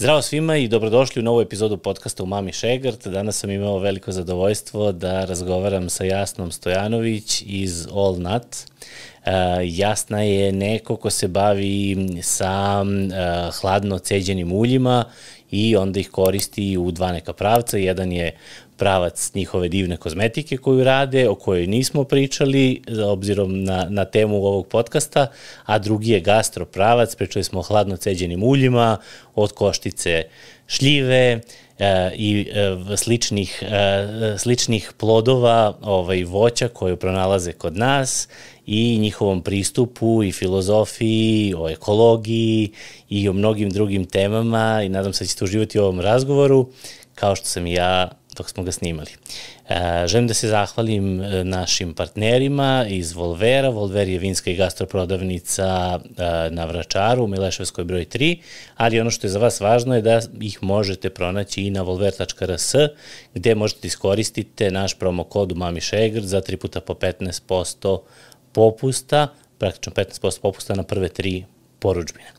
Zdravo svima i dobrodošli u novu epizodu podcasta u Mami Šegart. Danas sam imao veliko zadovoljstvo da razgovaram sa Jasnom Stojanović iz All Nut. Uh, Jasna je neko ko se bavi sa uh, hladno ceđenim uljima i onda ih koristi u dva neka pravca. Jedan je pravac njihove divne kozmetike koju rade, o kojoj nismo pričali, obzirom na, na temu ovog podcasta, a drugi je gastropravac, pričali smo o hladno ceđenim uljima, od koštice šljive, e, i e, sličnih, e, sličnih plodova ovaj, voća koje pronalaze kod nas i njihovom pristupu i filozofiji, o ekologiji i o mnogim drugim temama i nadam se da ćete uživati u ovom razgovoru. Kao što sam i ja dok smo ga snimali. E, želim da se zahvalim e, našim partnerima iz Volvera. Volver je vinska i gastroprodavnica e, na Vračaru u Mileševskoj broj 3, ali ono što je za vas važno je da ih možete pronaći i na volver.rs gde možete iskoristiti naš promo kod Mami Šegr za 3 puta po 15% popusta, praktično 15% popusta na prve tri poručbine.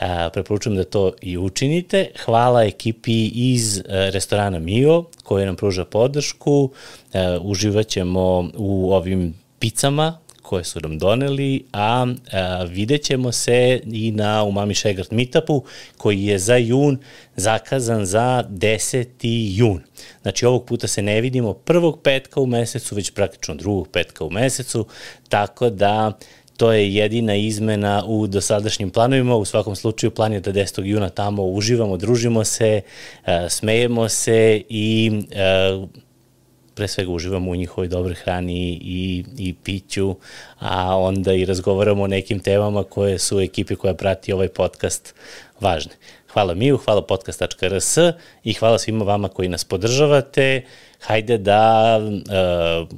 A, preporučujem da to i učinite. Hvala ekipi iz restorana Mio koji nam pruža podršku. A, uživat ćemo u ovim picama koje su nam doneli, a, a vidjet ćemo se i na Umami Šegart meetupu koji je za jun zakazan za 10. jun. Znači ovog puta se ne vidimo prvog petka u mesecu, već praktično drugog petka u mesecu, tako da To je jedina izmena u dosadašnjim planovima. U svakom slučaju plan je da 10. juna tamo uživamo, družimo se, e, smejemo se i e, pre svega uživamo u njihovoj dobroj hrani i, i piću, a onda i razgovaramo o nekim temama koje su ekipi koja prati ovaj podcast važne. Hvala Miju, hvala podcast.rs i hvala svima vama koji nas podržavate. Hajde da uh,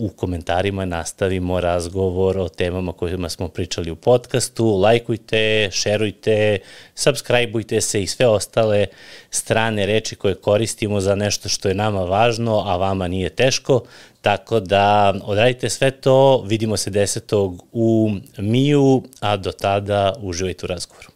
u komentarima nastavimo razgovor o temama kojima smo pričali u podcastu. Lajkujte, šerujte, subscribeujte se i sve ostale strane reči koje koristimo za nešto što je nama važno, a vama nije teško. Tako da odradite sve to, vidimo se 10. u Miju, a do tada uživajte u razgovoru.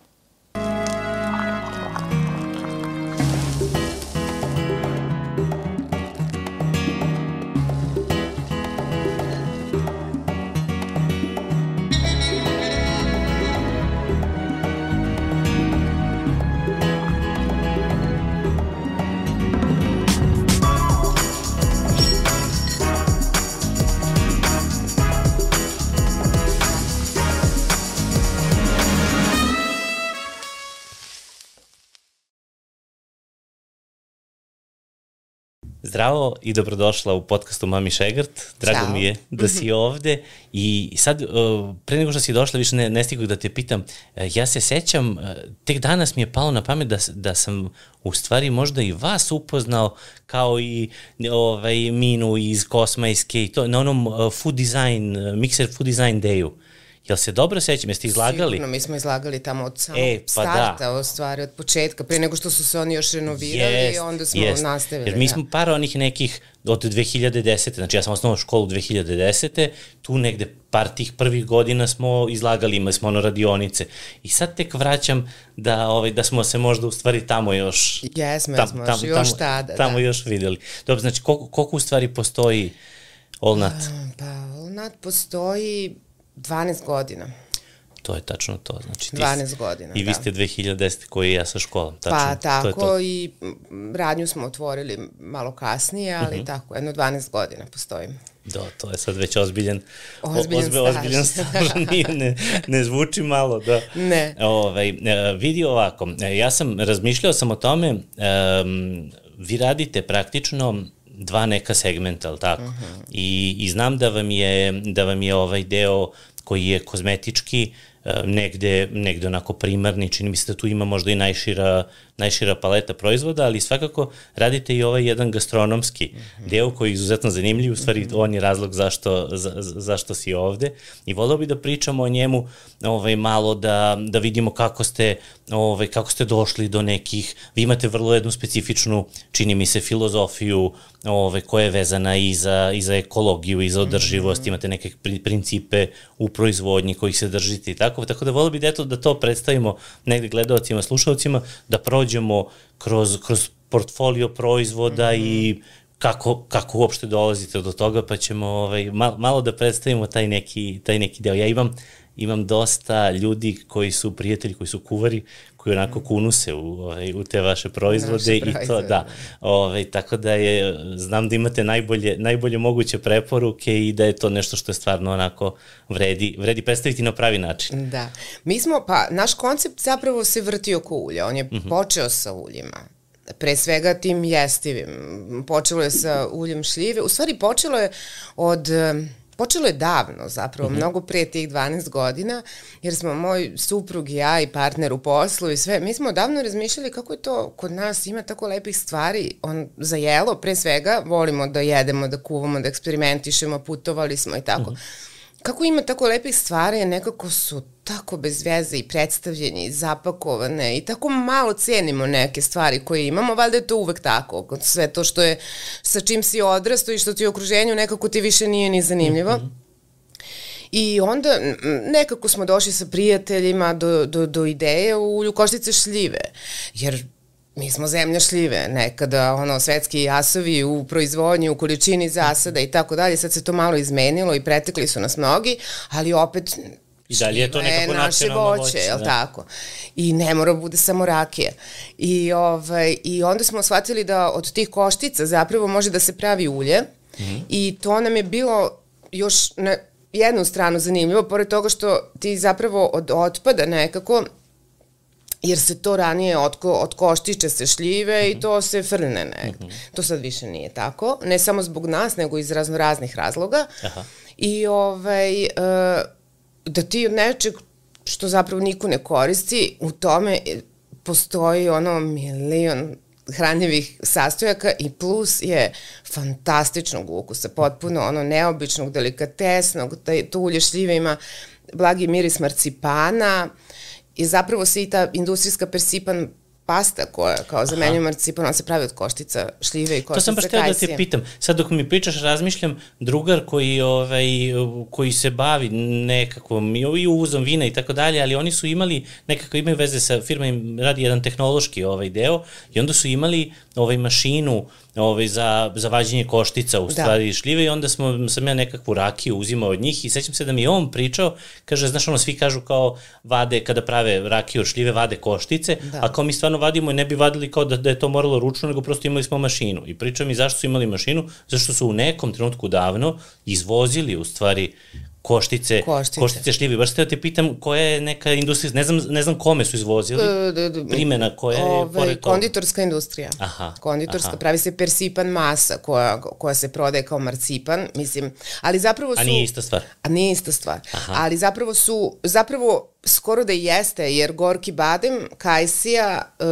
Zdravo i dobrodošla u podcastu Mami Šegart. Drago Ćao. mi je da si ovde i sad, uh, pre nego što si došla, više ne, ne stigu da te pitam, uh, ja se sećam, uh, tek danas mi je palo na pamet da, da sam u stvari možda i vas upoznao kao i ovaj, Minu iz Kosmajske i to na onom food design, Mixer Food Design Dayu. Jel se dobro sećam, jeste izlagali? Sigurno, mi smo izlagali tamo od samog e, pa da. starta, da. o stvari, od početka, pre nego što su se oni još renovirali, jest, onda smo jest. nastavili. Jer mi da. smo par onih nekih od 2010. Znači ja sam osnovao školu 2010. Tu negde par tih prvih godina smo izlagali, imali smo ono radionice. I sad tek vraćam da, ovaj, da smo se možda u stvari tamo još... Jesmo, tam, jesmo, tam, još tamo, tada. Tamo da. još videli. Dobro, znači koliko, koliko u stvari postoji Olnat? Pa, Olnat postoji 12 godina. To je tačno to. Znači, ti 12 godina, I vi da. ste 2010. koji ja sa školom. Tačno, pa tako to to. i radnju smo otvorili malo kasnije, ali uh mhm. -huh. tako, jedno 12 godina postojim. Da, to je sad već ozbiljen, ozbiljen, ozbiljen, staž. ozbiljen staž, nije, ne, ne zvuči malo, da. Ne. Ovaj, e, vidi ovako, e, ja sam, razmišljao sam o tome, um, vi radite praktično dva neka segmenta, ali tako? Uh mhm. -huh. I, I znam da vam je, da vam je ovaj deo koji je kozmetički, e, negde, negde onako primarni, čini mi se da tu ima možda i najšira, najšira paleta proizvoda, ali svakako radite i ovaj jedan gastronomski mm -hmm. deo koji je izuzetno zanimljiv, u stvari mm -hmm. on je razlog zašto, za, zašto si ovde i voleo bi da pričamo o njemu ovaj, malo da, da vidimo kako ste, ovaj, kako ste došli do nekih, vi imate vrlo jednu specifičnu, čini mi se, filozofiju ovaj, koja je vezana i za, i za ekologiju i za održivost, mm -hmm. imate neke principe u proizvodnji kojih se držite i tako, tako da voleo bi da, eto, da to predstavimo negde gledalcima, slušalcima, da prođe prođemo kroz, kroz portfolio proizvoda mm -hmm. i kako, kako uopšte dolazite do toga, pa ćemo ovaj, malo, malo da predstavimo taj neki, taj neki deo. Ja imam, imam dosta ljudi koji su prijatelji, koji su kuvari, koji onako kunu se u, ovaj, u te vaše proizvode i to, da. Ovaj, tako da je, znam da imate najbolje, najbolje moguće preporuke i da je to nešto što je stvarno onako vredi, vredi predstaviti na pravi način. Da. Mi smo, pa, naš koncept zapravo se vrti oko ulja. On je mm -hmm. počeo sa uljima pre svega tim jestivim. Počelo je sa uljem šljive. U stvari počelo je od Počelo je davno zapravo, mm -hmm. mnogo pre tih 12 godina, jer smo moj suprug i ja i partner u poslu i sve, mi smo davno razmišljali kako je to kod nas ima tako lepih stvari, on za jelo pre svega, volimo da jedemo, da kuvamo, da eksperimentišemo, putovali smo i tako. Mm -hmm kako ima tako lepih stvari, nekako su tako bez veze i predstavljeni i zapakovane i tako malo cenimo neke stvari koje imamo, valjda je to uvek tako. Sve to što je sa čim si odrasto i što ti je u okruženju nekako ti više nije ni zanimljivo. Mm -hmm. I onda nekako smo došli sa prijateljima do, do, do ideje u ulju koštice šljive, jer mi smo zemlja šljive, nekada ono svetski jasovi u proizvodnji, u količini zasada i tako dalje, sad se to malo izmenilo i pretekli su nas mnogi, ali opet I dalje je to nekako naše voće, voće je da. tako? I ne mora bude samo rakija. I, ovaj, I onda smo shvatili da od tih koštica zapravo može da se pravi ulje mm -hmm. i to nam je bilo još na jednu stranu zanimljivo, pored toga što ti zapravo od otpada nekako jer se to ranije otko, otkoštiče se šljive mm -hmm. i mhm. to se frne negde. Mm -hmm. To sad više nije tako, ne samo zbog nas, nego iz razno raznih razloga. Aha. I ovaj, uh, da ti od nečeg što zapravo niko ne koristi, u tome postoji ono milion hranjivih sastojaka i plus je fantastičnog ukusa, potpuno ono neobičnog, delikatesnog, to ulje šljive ima blagi miris marcipana, uh, I zapravo se i ta industrijska persipan pasta koja kao zamenju marcipon, ona se pravi od koštica šljive i koštica To sam baš htio da te pitam. Sad dok mi pričaš, razmišljam, drugar koji, ovaj, koji se bavi nekakvom i uvozom vina i tako dalje, ali oni su imali, nekako imaju veze sa firma im radi jedan tehnološki ovaj deo i onda su imali ovaj mašinu ovaj, za, za vađenje koštica u da. stvari šljive i onda smo, sam ja nekakvu rakiju uzimao od njih i sećam se da mi je on pričao, kaže, znaš ono, svi kažu kao vade, kada prave rakiju od šljive, vade koštice, da. a kao mi stvarno vadimo i ne bi vadili kao da, da je to moralo ručno, nego prosto imali smo mašinu. I pričao mi zašto su imali mašinu, zašto su u nekom trenutku davno izvozili u stvari koštice, koštice, koštice šljivi. Baš te da te pitam koja je neka industrija, ne znam, ne znam kome su izvozili, uh, primena koja je ovaj, pored toga. Konditorska industrija. Aha. Konditorska, aha. pravi se persipan masa koja, koja se prodaje kao marcipan, mislim, ali zapravo su... A nije ista stvar. A nije ista stvar. Aha. Ali zapravo su, zapravo skoro da jeste, jer gorki badem, kajsija, e,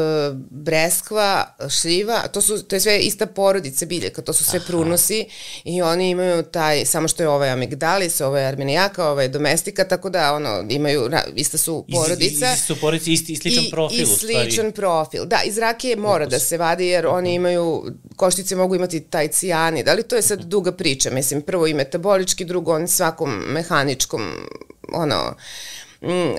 breskva, šljiva, to, su, to je sve ista porodica biljaka, to su sve Aha. prunosi i oni imaju taj, samo što je ovaj amigdalis, ovaj armenijaka, ovaj domestika, tako da ono, imaju, ista su porodica. Isti su porodice, isti, i sličan profil. I sličan profil, da, iz rakije mora Okus. da se vadi, jer oni imaju, koštice mogu imati taj cijani, da li to je sad duga priča, mislim, prvo i metabolički, drugo on svakom mehaničkom, ono,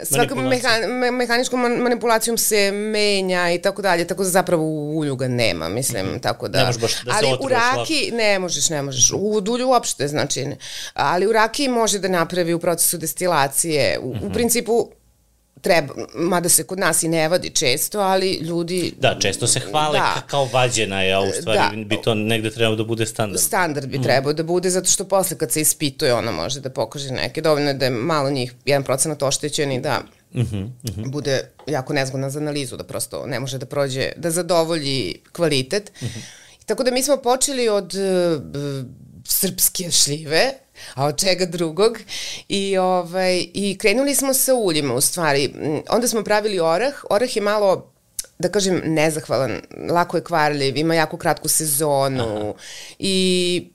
svakom mehan, me, mehaničkom manipulacijom se menja i tako dalje, tako da zapravo u ulju ga nema, mislim, mm -hmm. tako da... Ne možeš baš da ali se u raki, lako. ne možeš, ne možeš, u dulju uopšte, znači, ne. ali u raki može da napravi u procesu destilacije, u, mm -hmm. u mhm. principu treba, mada se kod nas i ne vadi često, ali ljudi... Da, često se hvale da, kao vađena je, a u stvari da, bi to negde trebalo da bude standard. Standard bi mm. trebao da bude, zato što posle kad se ispituje ona može da pokaže neke, dovoljno da je malo njih, 1% oštećen i da Mm -hmm, mm -hmm. bude jako nezgodna za analizu, da prosto ne može da prođe, da zadovolji kvalitet. Mm -hmm. Tako da mi smo počeli od uh, srpske šljive, a od čega drugog. I, ovaj, I krenuli smo sa uljima u stvari. Onda smo pravili orah. Orah je malo da kažem, nezahvalan, lako je kvarljiv, ima jako kratku sezonu Aha. i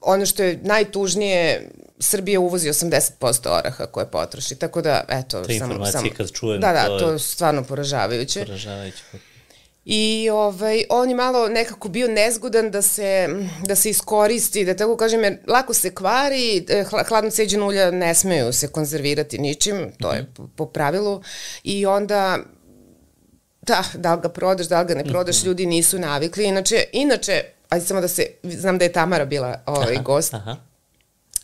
ono što je najtužnije, Srbija uvozi 80% oraha koje potroši, tako da, eto, Te samo... Informacije kad čujem... Da, da, to, to je stvarno poražavajuće. Poražavajuće. I ovaj, on je malo nekako bio nezgodan da se, da se iskoristi, da tako kažem, jer lako se kvari, e, hladno ceđeno ulja ne smeju se konzervirati ničim, to je po, po pravilu, i onda da, da li ga prodaš, da li ga ne prodaš, -hmm. ljudi nisu navikli. Inače, inače, ajde samo da se, znam da je Tamara bila ovaj aha, gost, aha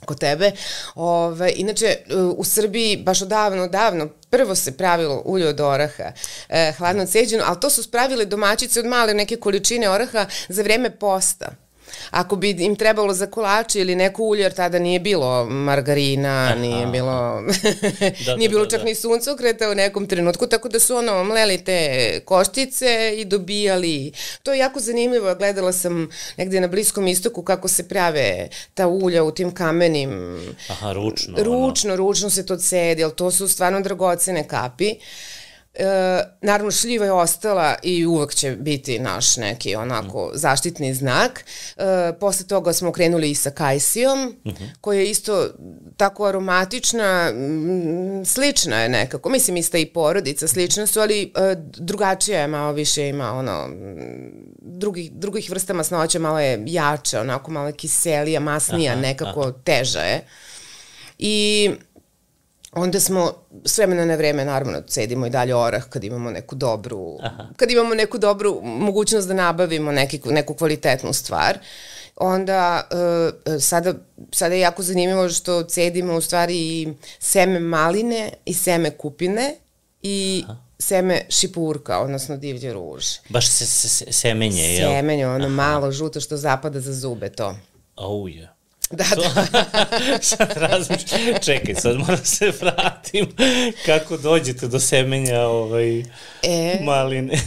kod tebe. Ove, inače, u Srbiji baš odavno, davno, prvo se pravilo ulje od oraha, e, hladno ceđeno, ali to su spravile domaćice od male neke količine oraha za vreme posta ako bi im trebalo za kolače ili neko ulje, jer tada nije bilo margarina, Aha. nije bilo, da, nije da, bilo da, čak da. ni suncokreta u nekom trenutku, tako da su ono mleli te koštice i dobijali. To je jako zanimljivo, gledala sam negde na Bliskom istoku kako se prave ta ulja u tim kamenim. Aha, ručno. Ručno, ono. ručno se to cedi, ali to su stvarno dragocene kapi. Uh, E, naravno šljiva je ostala i uvek će biti naš neki onako mm. zaštitni znak. E, posle toga smo krenuli i sa kajsijom, mm -hmm. koja je isto tako aromatična, m, slična je nekako. Mislim, ista i porodica, slična su, ali e, drugačija je malo više, ima ono, drugih, drugih vrsta masnoća, malo je jača, onako malo je kiselija, masnija, aha, nekako aha. teža je. I onda smo s vremena na vreme naravno cedimo i dalje orah kad imamo neku dobru, Aha. kad imamo neku dobru mogućnost da nabavimo neki, neku kvalitetnu stvar. Onda uh, sada, sada je jako zanimljivo što cedimo u stvari i seme maline i seme kupine i Aha seme šipurka, odnosno divlje ruže. Baš se, se, semenje, jel? Semenje, ono Aha. malo žuto što zapada za zube, to. Oh, yeah. Da, da. sad razmišljam, čekaj, sad moram da se vratim. Kako dođete do semenja ovaj, e... maline.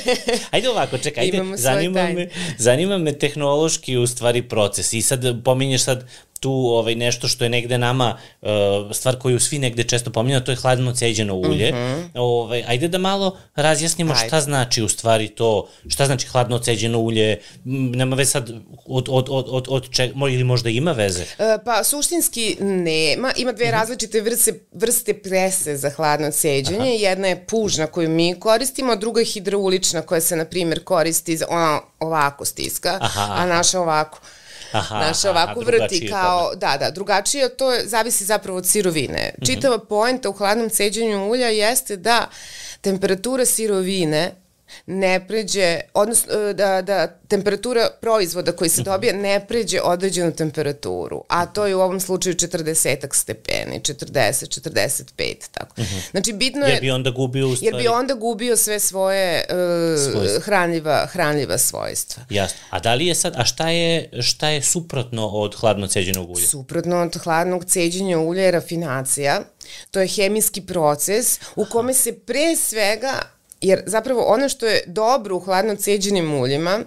ajde ovako, čekaj, ajde, zanima me, zanima me tehnološki u stvari proces. I sad pominješ sad tu ovaj, nešto što je negde nama, uh, stvar koju svi negde često pominjaju, to je hladno ceđeno ulje. Mm -hmm. ovaj, ajde da malo razjasnimo ajde. šta znači u stvari to, šta znači hladno ceđeno ulje, nema veze sad od, od, od, od, od čeg, ili možda ima veze? E, pa suštinski nema, ima dve mm -hmm. različite vrste, vrste prese za hladno ceđenje, Aha. jedna je pužna koju mi koristimo, a druga je hidraulična koja se na primjer koristi za, ona ovako stiska, aha, a naša ovako. Aha, Znaš, ovako aha, vrti kao, da, da, drugačije, to je, zavisi zapravo od sirovine. Čitava mm -hmm. poenta u hladnom ceđenju ulja jeste da temperatura sirovine ne pređe, odnosno e, da, da temperatura proizvoda koji se dobija ne pređe određenu temperaturu, a to je u ovom slučaju 40 stepeni, 40, 45, tako. Uh mhm. -huh. Znači, bitno je... Jer bi onda gubio u stvari... Jer bi onda gubio sve svoje uh, hranljiva, hranljiva svojstva. Jasno. A da li je sad, a šta je, šta je suprotno od hladno ceđenog ulja? Suprotno od hladnog ceđenja ulja je rafinacija. To je hemijski proces u kome se pre svega Jer zapravo ono što je dobro u hladno ceđenim uljima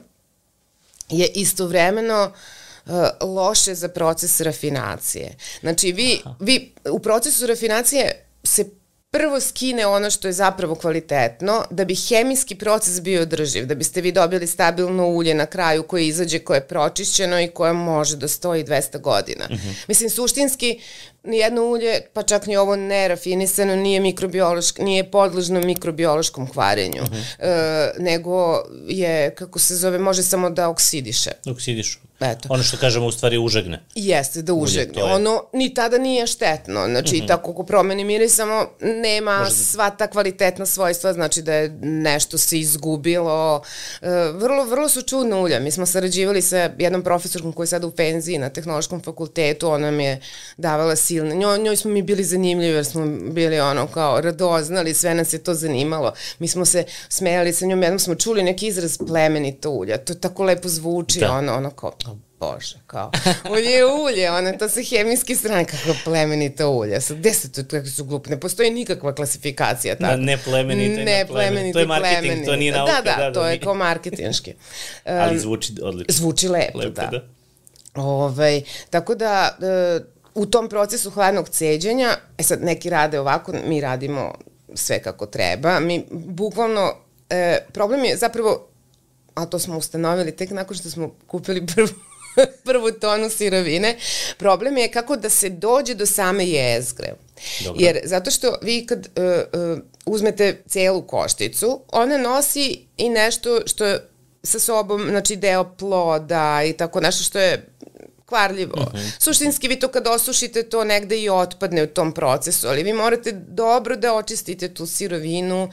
je istovremeno uh, loše za proces rafinacije. Znači vi, vi u procesu rafinacije se prvo skine ono što je zapravo kvalitetno, da bi hemijski proces bio održiv, da biste vi dobili stabilno ulje na kraju koje izađe, koje je pročišćeno i koje može da stoji 200 godina. Uh mhm. -huh. Mislim, suštinski, nijedno ulje, pa čak ni ovo nerafinisano, nije mikrobiološko, nije podložno mikrobiološkom kvarenju, uh -huh. e, nego je, kako se zove, može samo da oksidiše. Oksidišu. Eto. Ono što kažemo u stvari užegne. Jeste, da užegne. Ulje, je... Ono ni tada nije štetno. Znači, mm -hmm. tako ko promeni miris, samo nema Možda... sva ta kvalitetna svojstva, znači da je nešto se izgubilo. E, vrlo, vrlo su čudne ulja. Mi smo sarađivali sa jednom profesorkom koja je sada u penziji na tehnološkom fakultetu, ona nam je davala silne. Njoj, njoj smo mi bili zanimljivi jer smo bili ono kao radoznali, sve nas je to zanimalo. Mi smo se smejali sa njom, jednom smo čuli neki izraz plemenito ulja. To tako lepo zvuči, da. ono, ono kao bože, kao, ulje je ulje, ono, to se hemijski strane, kako plemenito ulje. Sad, gde se to, kako su glup, ne postoji nikakva klasifikacija tako. Da, ne plemenito ne plemenito. To je marketing, plemenito. to nije nauka. Da, da, da, to da, je kao marketinški. Um, Ali zvuči odlično. Zvuči lepo, lepo da. da. Ovaj, tako da, uh, u tom procesu hladnog ceđenja, e sad neki rade ovako, mi radimo sve kako treba. Mi bukvalno, e, problem je zapravo, a to smo ustanovili tek nakon što smo kupili prvu prvu tonu sirovine. Problem je kako da se dođe do same jezgre. Dobro. Jer zato što vi kad uh, uh, uzmete celu košticu, ona nosi i nešto što je sa sobom, znači deo ploda i tako nešto što je kvarljivo. Mhm. -huh. Suštinski vi to kad osušite to negde i otpadne u tom procesu, ali vi morate dobro da očistite tu sirovinu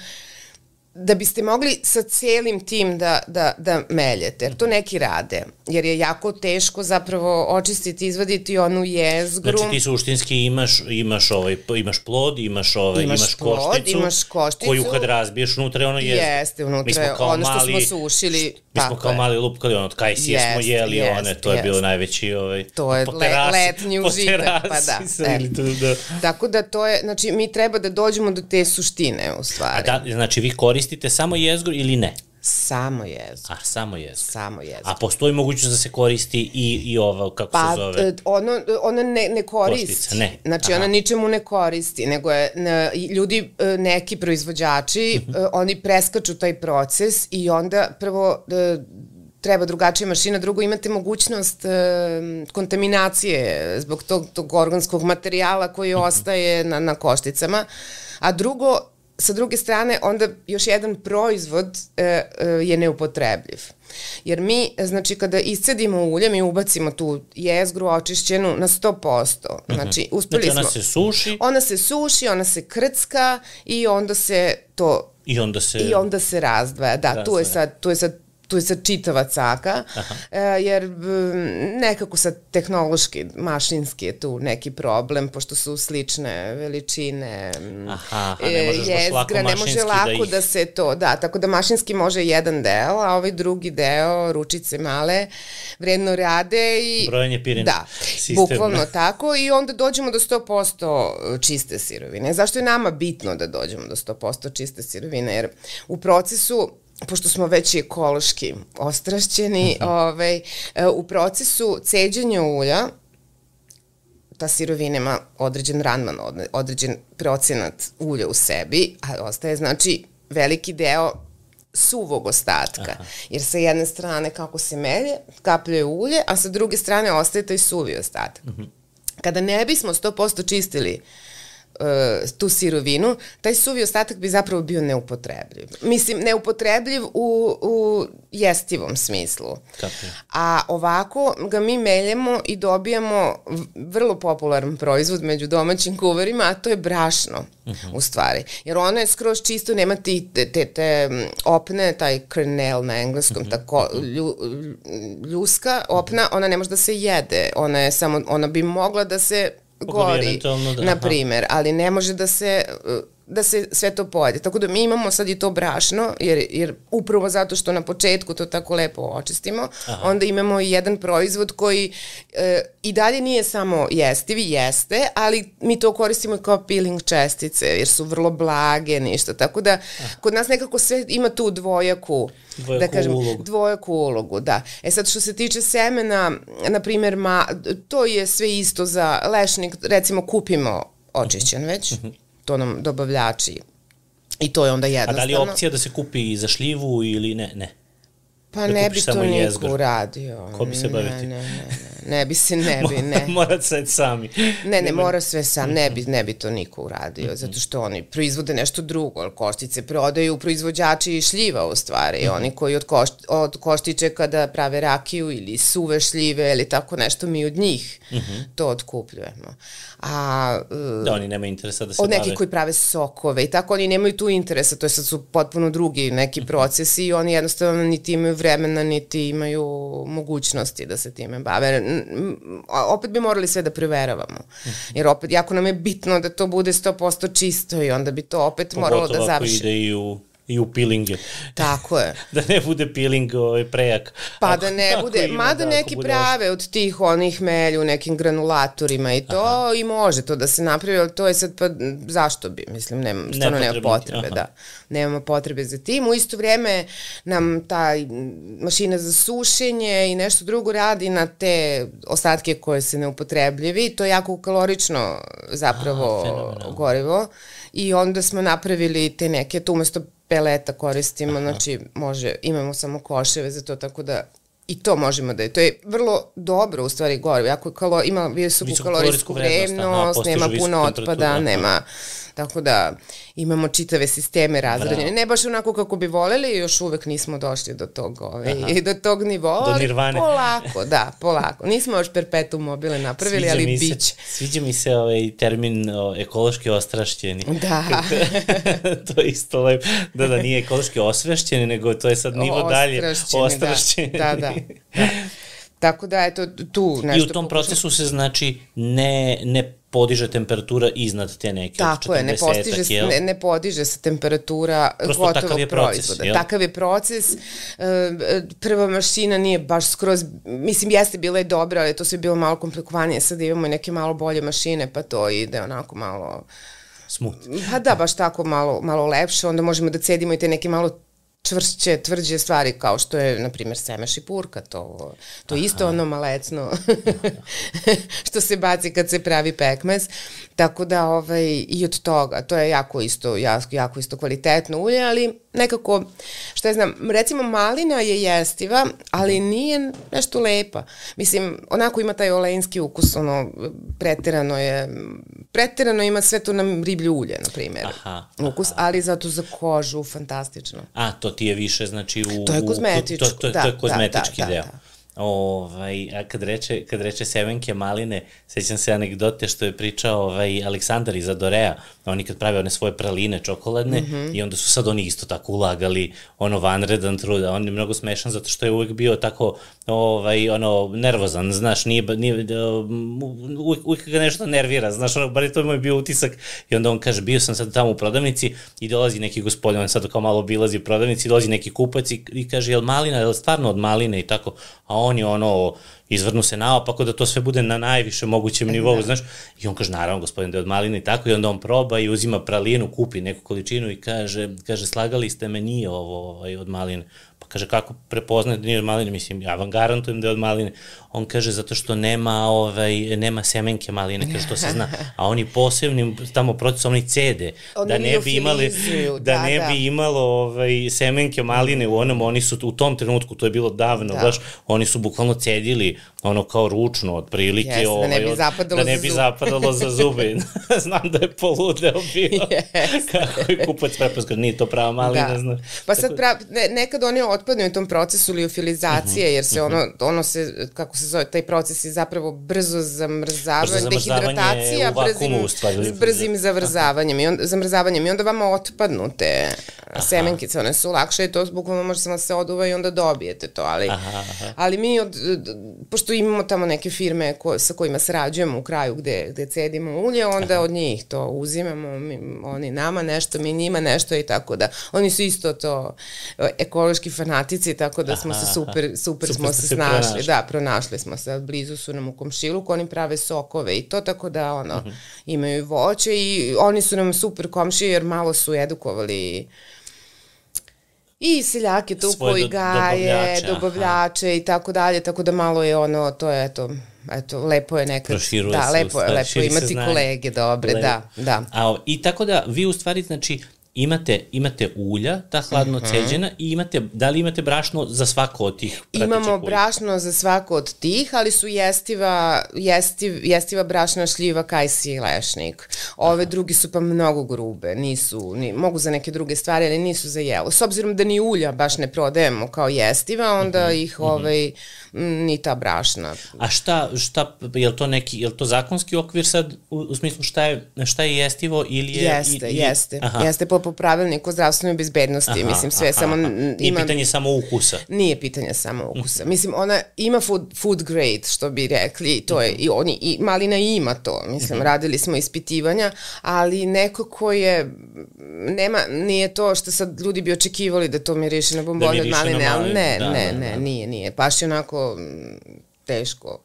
da biste mogli sa celim tim da, da, da meljete, jer to neki rade, jer je jako teško zapravo očistiti, izvaditi onu jezgru. Znači ti suštinski imaš, imaš, ovaj, imaš plod, imaš, ovaj, imaš, imaš plod, košticu, imaš košticu, koju kad razbiješ unutra je ono jezgru. Jeste, unutra je ono što mali, smo sušili. Mi smo kao je. mali lupkali, ono, od kajsije jest, smo jeli jest, one, to jest. je bilo najveći ovaj, To je le, letnji užitak, pa da. E. Tu, da. Tako da to je, znači mi treba da dođemo do te suštine u stvari. A da, znači vi koristite samo jezgru ili ne? Samo jezgru. A, samo jezgru. Samo jezgru. A postoji mogućnost da se koristi i, i ova, kako pa, se zove? Pa, ono, ona ne, ne koristi. Kostica, ne. Znači, Aha. ona ničemu ne koristi, nego je, ne, ljudi, e, neki proizvođači, uh mhm. oni preskaču taj proces i onda prvo treba drugačija mašina, drugo imate mogućnost e, kontaminacije zbog tog, tog organskog materijala koji mhm. ostaje na, na košticama, a drugo, sa druge strane, onda još jedan proizvod e, e, je neupotrebljiv. Jer mi, znači, kada iscedimo ulje, mi ubacimo tu jezgru očišćenu na 100%. Mhm. Znači, uspeli znači, ona se suši. Ona se suši, ona se krcka i onda se to I onda se... I onda se razdvaja. Da, razdvaja. tu je sad, tu je sad tu je sad čitava caka, e, jer nekako sad tehnološki, mašinski je tu neki problem, pošto su slične veličine Aha, a ne možeš jezgra, baš lako ne može lako da, ih... da se to, da, tako da mašinski može jedan deo, a ovaj drugi deo, ručice male, vredno rade i... Brojanje pirina. Da, sistem. bukvalno tako i onda dođemo do 100% čiste sirovine. Zašto je nama bitno da dođemo do 100% čiste sirovine? Jer u procesu pošto smo već ekološki ostrašćeni, uh mhm. -huh. ovaj, e, u procesu ceđenja ulja ta sirovina ima određen ranman, određen procenat ulja u sebi, a ostaje znači veliki deo suvog ostatka. Aha. Jer sa jedne strane kako se melje, kapljuje ulje, a sa druge strane ostaje taj suvi ostatak. Uh mhm. -huh. Kada ne bismo 100% čistili uh, uh, tu sirovinu, taj suvi ostatak bi zapravo bio neupotrebljiv. Mislim, neupotrebljiv u, u jestivom smislu. A ovako ga mi meljemo i dobijamo vrlo popularan proizvod među domaćim kuvarima, a to je brašno, uh mhm. -huh. u stvari. Jer ono je skroz čisto, nema ti te, te, te opne, taj kernel na engleskom, uh mhm. -huh. tako lju, ljuska opna, ona ne može da se jede. Ona je samo, ona bi mogla da se gori, da, na primer, ali ne može da se da se sve to pojede. Tako da mi imamo sad i to brašno, jer, jer upravo zato što na početku to tako lepo očistimo, Aha. onda imamo i jedan proizvod koji e, i dalje nije samo jestivi, jeste, ali mi to koristimo kao peeling čestice, jer su vrlo blage, ništa. Tako da Aha. kod nas nekako sve ima tu dvojaku, dvojaku da kažem, ulogu. dvojaku ulogu, da. E sad što se tiče semena, na primjer, ma, to je sve isto za lešnik, recimo kupimo očišćen već, uh mhm. -huh to nam dobavljači I to je onda jednostavno. A da li je opcija da se kupi za šljivu ili ne? Ne. Pa da ne bi to niko uradio. Ko bi se baviti? Ne, ne, ne, ne, ne bi se, ne bi, ne. mora sve sami. Ne, ne, mora sve sam, ne bi, ne bi to niko uradio, mhm. zato što oni proizvode nešto drugo, ali koštice prodaju proizvođači šljiva u stvari, -hmm. oni koji od, košt, od koštiče kada prave rakiju ili suve šljive ili tako nešto, mi od njih to otkupljujemo. A, da, oni nemaju interesa da se od nekih koji prave sokove i tako, oni nemaju tu interesa, to je sad su potpuno drugi neki mhm. procesi i oni jednostavno niti imaju vremena, niti imaju mogućnosti da se time bave. Opet bi morali sve da preveravamo, jer opet jako nam je bitno da to bude 100% čisto i onda bi to opet Pogotovo moralo da završi. Pogotovo ako ide i u i u pilinge. Tako je. da ne bude piling ovaj, prejak. Pa ako, da ne bude, ima, mada da, neki prave od tih onih melju nekim granulatorima i to Aha. i može to da se napravi, ali to je sad pa zašto bi, mislim, nema, stvarno nema potrebe, Aha. da. Nemamo potrebe za tim. U isto vrijeme nam ta mašina za sušenje i nešto drugo radi na te ostatke koje se ne upotrebljivi. To je jako kalorično zapravo Aha, gorivo i onda smo napravili te neke, to umesto peleta koristimo, znači može, imamo samo koševe za to, tako da I to možemo da je, to je vrlo dobro u stvari gore, jako kalo, ima visoku kalorijsku vrednost, nema puno otpada, nema Tako da imamo čitave sisteme razrednjene. Ne baš onako kako bi voleli, još uvek nismo došli do tog, ove, i do tog nivoa. Do nirvane. Polako, da, polako. Nismo još perpetuum mobile napravili, sviđa ali biće. Se, sviđa mi se ovaj termin o, ekološki ostrašćeni. Da. to je isto lep. Da, da, nije ekološki osvešćeni, nego to je sad nivo dalje. Ostrašćeni. Da, da. da. Da. Tako da, eto, tu nešto... I u tom procesu se, znači, ne, ne podiže temperatura iznad te neke Tako je, ne, postiže, jel? ne, ne podiže se temperatura Prosto gotovog takav je proces, proizvoda. Jel? Takav je proces. E, prva mašina nije baš skroz, mislim, jeste bila je dobra, ali to sve bilo malo komplikovanije. Sad imamo neke malo bolje mašine, pa to ide onako malo... Smut. Pa da, baš tako malo, malo lepše. Onda možemo da cedimo i te neke malo čvršće, tvrđe stvari kao što je, na primjer, semeš i purka, to, to je isto ono malecno što se baci kad se pravi pekmez. Tako da, ovaj, i od toga, to je jako isto, jako, jako isto kvalitetno ulje, ali nekako, šta je znam, recimo malina je jestiva, ali nije nešto lepa. Mislim, onako ima taj olejnski ukus, ono, preterano je, preterano ima sve to na riblju ulje, na primjer. Aha, ukus, aha. ali zato za kožu fantastično. A, to ti je više, znači, u... To je kozmetičko, to, to, to, da, to je kozmetički da, da, deo. Da, da. Ovaj, a kad reče, kad reče semenke maline, sećam se anegdote što je pričao ovaj, Aleksandar iz Adorea, oni kad prave one svoje praline čokoladne mm -hmm. i onda su sad oni isto tako ulagali ono vanredan trud, a on je mnogo smešan zato što je uvek bio tako ovaj, ono, nervozan, znaš, nije, nije uvek, uvek ga nešto nervira, znaš, ono, bar je to moj bio utisak. I onda on kaže, bio sam sad tamo u prodavnici i dolazi neki gospodin, on sad kao malo bilazi u prodavnici, dolazi neki kupac i, i kaže, jel malina, jel stvarno od maline? I tako, a on je ono, izvrnu se naopako da to sve bude na najviše mogućem nivou, da. znaš, i on kaže, naravno, gospodin, da je od maline i tako, i onda on proba i uzima pralinu, kupi neku količinu i kaže, kaže, slagali ste me, nije ovo ovaj, od maline. Pa kaže, kako prepoznate da nije od maline? Mislim, ja vam garantujem da je od maline. On kaže, zato što nema, ovaj, nema semenke maline, kaže, to se zna. A oni posebnim, tamo procesom, oni cede, oni da ne bi imali, da, da ne da. bi imalo ovaj, semenke maline u onom, oni su u tom trenutku, to je bilo davno, da. baš, oni su bukvalno cedili ono kao ručno, otprilike, yes, ovaj, da ne bi ovaj, zapadalo, da ne bi za, zapadalo za zube. Znam da je poludeo bio. Yes. Kako je kupac preposkao, nije to prava malina, da. znaš. Pa sad, pra, ne, nekad oni otpadnu u tom procesu liofilizacije, jer se mhm. ono, ono se, kako se zove, taj proces je zapravo brzo zamrzavanje, brzo dehidratacija, brzim, u stvari, brzim zavrzavanjem i, on, zamrzavanjem i onda vama otpadnu te aha. semenkice, one su lakše i to bukvalno može samo se oduva i onda dobijete to, ali, aha, aha. ali mi, od, pošto imamo tamo neke firme ko, sa kojima sarađujemo u kraju gde, gde cedimo ulje, onda aha. od njih to uzimamo, mi, oni nama nešto, mi njima nešto i tako da, oni su isto to ekološki fanatici, tako da smo se super, super, super smo se snašli, pronašli. da, pronašli smo se, blizu su nam u komšiluku, oni prave sokove i to, tako da ono, uh mhm. -huh. imaju voće i oni su nam super komšije jer malo su edukovali i seljake tu koji gaje, dobavljače, dobavljače i tako dalje, tako da malo je ono, to je eto, eto, lepo je nekad, Proširuje da, se, lepo je, lepo imati kolege dobre, Le... da, da. A, I tako da vi u stvari, znači, imate, imate ulja, ta hladno uh mhm. -huh. ceđena i imate, da li imate brašno za svako od tih Imamo ulja? brašno za svako od tih, ali su jestiva, jestiv, jestiva brašna šljiva, kajsi i lešnik. Ove Aha. drugi su pa mnogo grube, nisu, ni, mogu za neke druge stvari, ali nisu za jelo. S obzirom da ni ulja baš ne prodajemo kao jestiva, onda uh mhm, -huh. ih uh mhm. -huh. Ni ta brašna. A šta, šta, je li to neki, je li to zakonski okvir sad, u, u smislu šta je, šta je jestivo ili je... Jeste, i, jeste, aha. jeste po, po pravilniku zdravstvenoj bezbednosti, aha, mislim sve aha, samo... Aha. Nije ima, pitanje samo ukusa. Nije pitanje samo ukusa. Mm. Mislim, ona ima food, food grade, što bi rekli, to je, mm -hmm. i oni, i malina ima to, mislim, mm -hmm. radili smo ispitivanja, ali neko ko je, nema, nije to što sad ljudi bi očekivali da to miriše na bombonje da od maline, ali ne, da, ne, da, ne, da. nije, nije, baš je onako teško.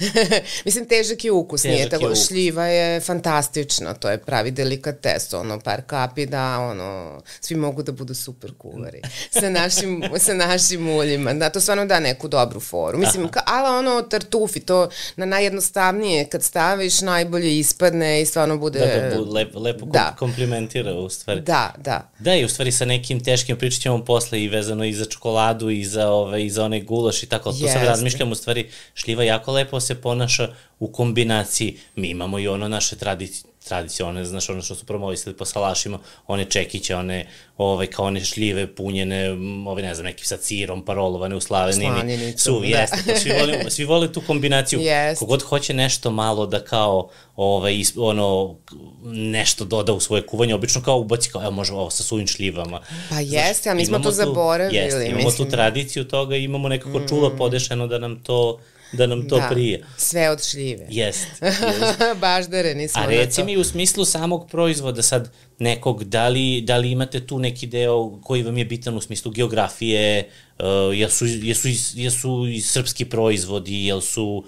Mislim, težak je ukus, težak nije tako. Ukus. Šljiva je fantastična, to je pravi delikates, ono, par kapi da, ono, svi mogu da budu super kuvari sa našim, sa našim uljima. Da, to stvarno da neku dobru foru. Mislim, ka, ali ono, tartufi, to na najjednostavnije, kad staviš, najbolje ispadne i stvarno bude... Da, da, lepo, lepo da. komplimentira u stvari. Da, da. Da, i u stvari sa nekim teškim pričat ćemo posle i vezano i za čokoladu i za, ove, i za onaj gulaš i tako, to sad razmišljam, u stvari šljiva jako lepo se ponaša u kombinaciji. Mi imamo i ono naše tradicije, tradicionalne, znaš, ono što su promovisali po salašima, one čekiće, one, ovaj, kao one šljive punjene, ove, ne znam, neki sa cirom, parolovane u slavenini. Su, da. jeste, to svi vole, svi vole tu kombinaciju. Jest. Kogod hoće nešto malo da kao, ovaj, ono, nešto doda u svoje kuvanje, obično kao ubaci, kao, evo, može ovo sa suvim šljivama. Pa jeste, a mi smo to zaboravili. Jeste, imamo mislim. tu tradiciju toga, imamo nekako mm. čula podešeno da nam to da nam to da, prije. sve od šljive. Jest. jest. Baždare, nismo A reci mi u smislu samog proizvoda sad nekog, da li, da li imate tu neki deo koji vam je bitan u smislu geografije, uh, jesu, jesu, jesu i srpski proizvodi, jel su,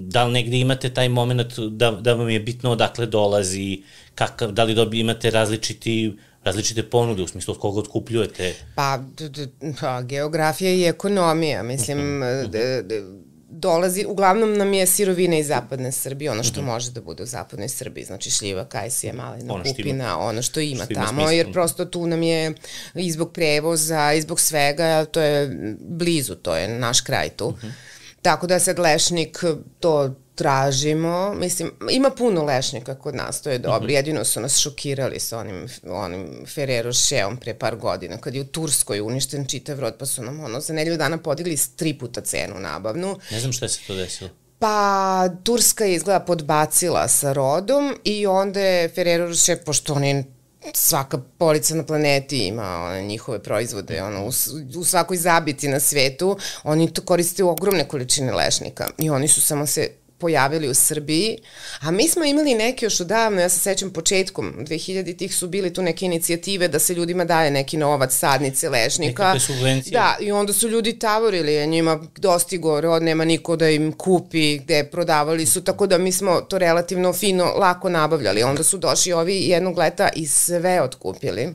da li negde imate taj moment da, da vam je bitno odakle dolazi, kakav, da li dobi, imate različiti različite ponude u smislu od koga otkupljujete? Pa, pa geografija i ekonomija, mislim, d, d, dolazi, uglavnom nam je sirovina iz zapadne Srbije, ono što mm -hmm. može da bude u zapadnoj Srbiji, znači šljiva, kajsija, malina, ono kupina, ima, ono što ima što tamo, ima jer prosto tu nam je i zbog prevoza, i zbog svega, to je blizu, to je naš kraj tu. Mm -hmm. Tako da sad lešnik to tražimo, mislim, ima puno lešnika kod nas, to je dobro, mm -hmm. jedino su nas šokirali sa onim, onim Ferrero Sheom pre par godina, kad je u Turskoj uništen čitav rod, pa su nam ono za nedelju dana podigli tri puta cenu nabavnu. Ne znam šta se to desilo. Pa, Turska je izgleda podbacila sa rodom i onda je Ferrero Rocher, pošto oni svaka polica na planeti ima one njihove proizvode, ono, u, u svakoj zabiti na svetu, oni to koriste u ogromne količine lešnika i oni su samo se pojavili u Srbiji, a mi smo imali neke još odavno, ja se sećam početkom 2000-ih su bili tu neke inicijative da se ljudima daje neki novac, sadnice. Nekakve subvencije. Da, i onda su ljudi tavorili, a njima dostigo rod, nema niko da im kupi, gde prodavali su, tako da mi smo to relativno fino, lako nabavljali. Onda su došli ovi jednog leta i sve otkupili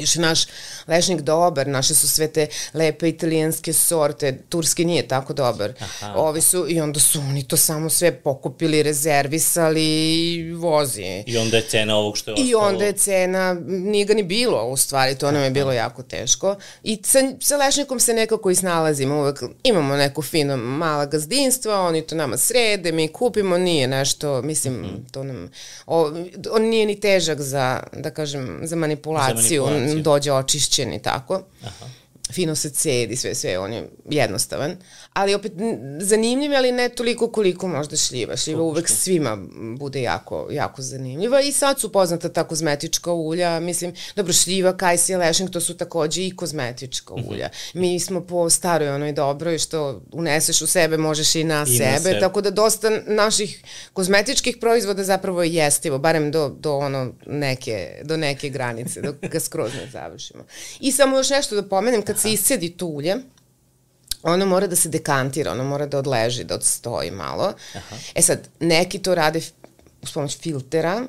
još je naš lešnik dobar, naše su sve te lepe italijanske sorte, turski nije tako dobar. Aha. Ovi su, i onda su oni to samo sve pokupili, rezervisali i vozi. I onda je cena ovog što je ostalo. I onda je cena, nije ga ni bilo u stvari, to nam je bilo jako teško. I sa, sa lešnikom se nekako i snalazimo, uvek imamo neko fino mala gazdinstva, oni to nama srede, mi kupimo, nije nešto, mislim, mm -hmm. to nam, o, on nije ni težak za, da kažem, za manipulaciju, za manipulaciju. Dođe očišćen i tako. Aha fino se cedi, sve, sve, on je jednostavan. Ali opet zanimljiv, ali ne toliko koliko možda šljiva. Šljiva uvek svima bude jako, jako zanimljiva i sad su poznata ta kozmetička ulja. Mislim, dobro, šljiva, kajsija, lešing, to su takođe i kozmetička mhm. ulja. Mi smo po staroj onoj dobroj što uneseš u sebe, možeš i na, I sebe, na sebe, tako da dosta naših kozmetičkih proizvoda zapravo je jestivo, barem do, do ono neke, do neke granice, dok ga skroz ne završimo. I samo još nešto da pomenem, kad se iscedi to ulje, ono mora da se dekantira, ono mora da odleži, da odstoji malo. Aha. E sad, neki to rade uz pomoć filtera,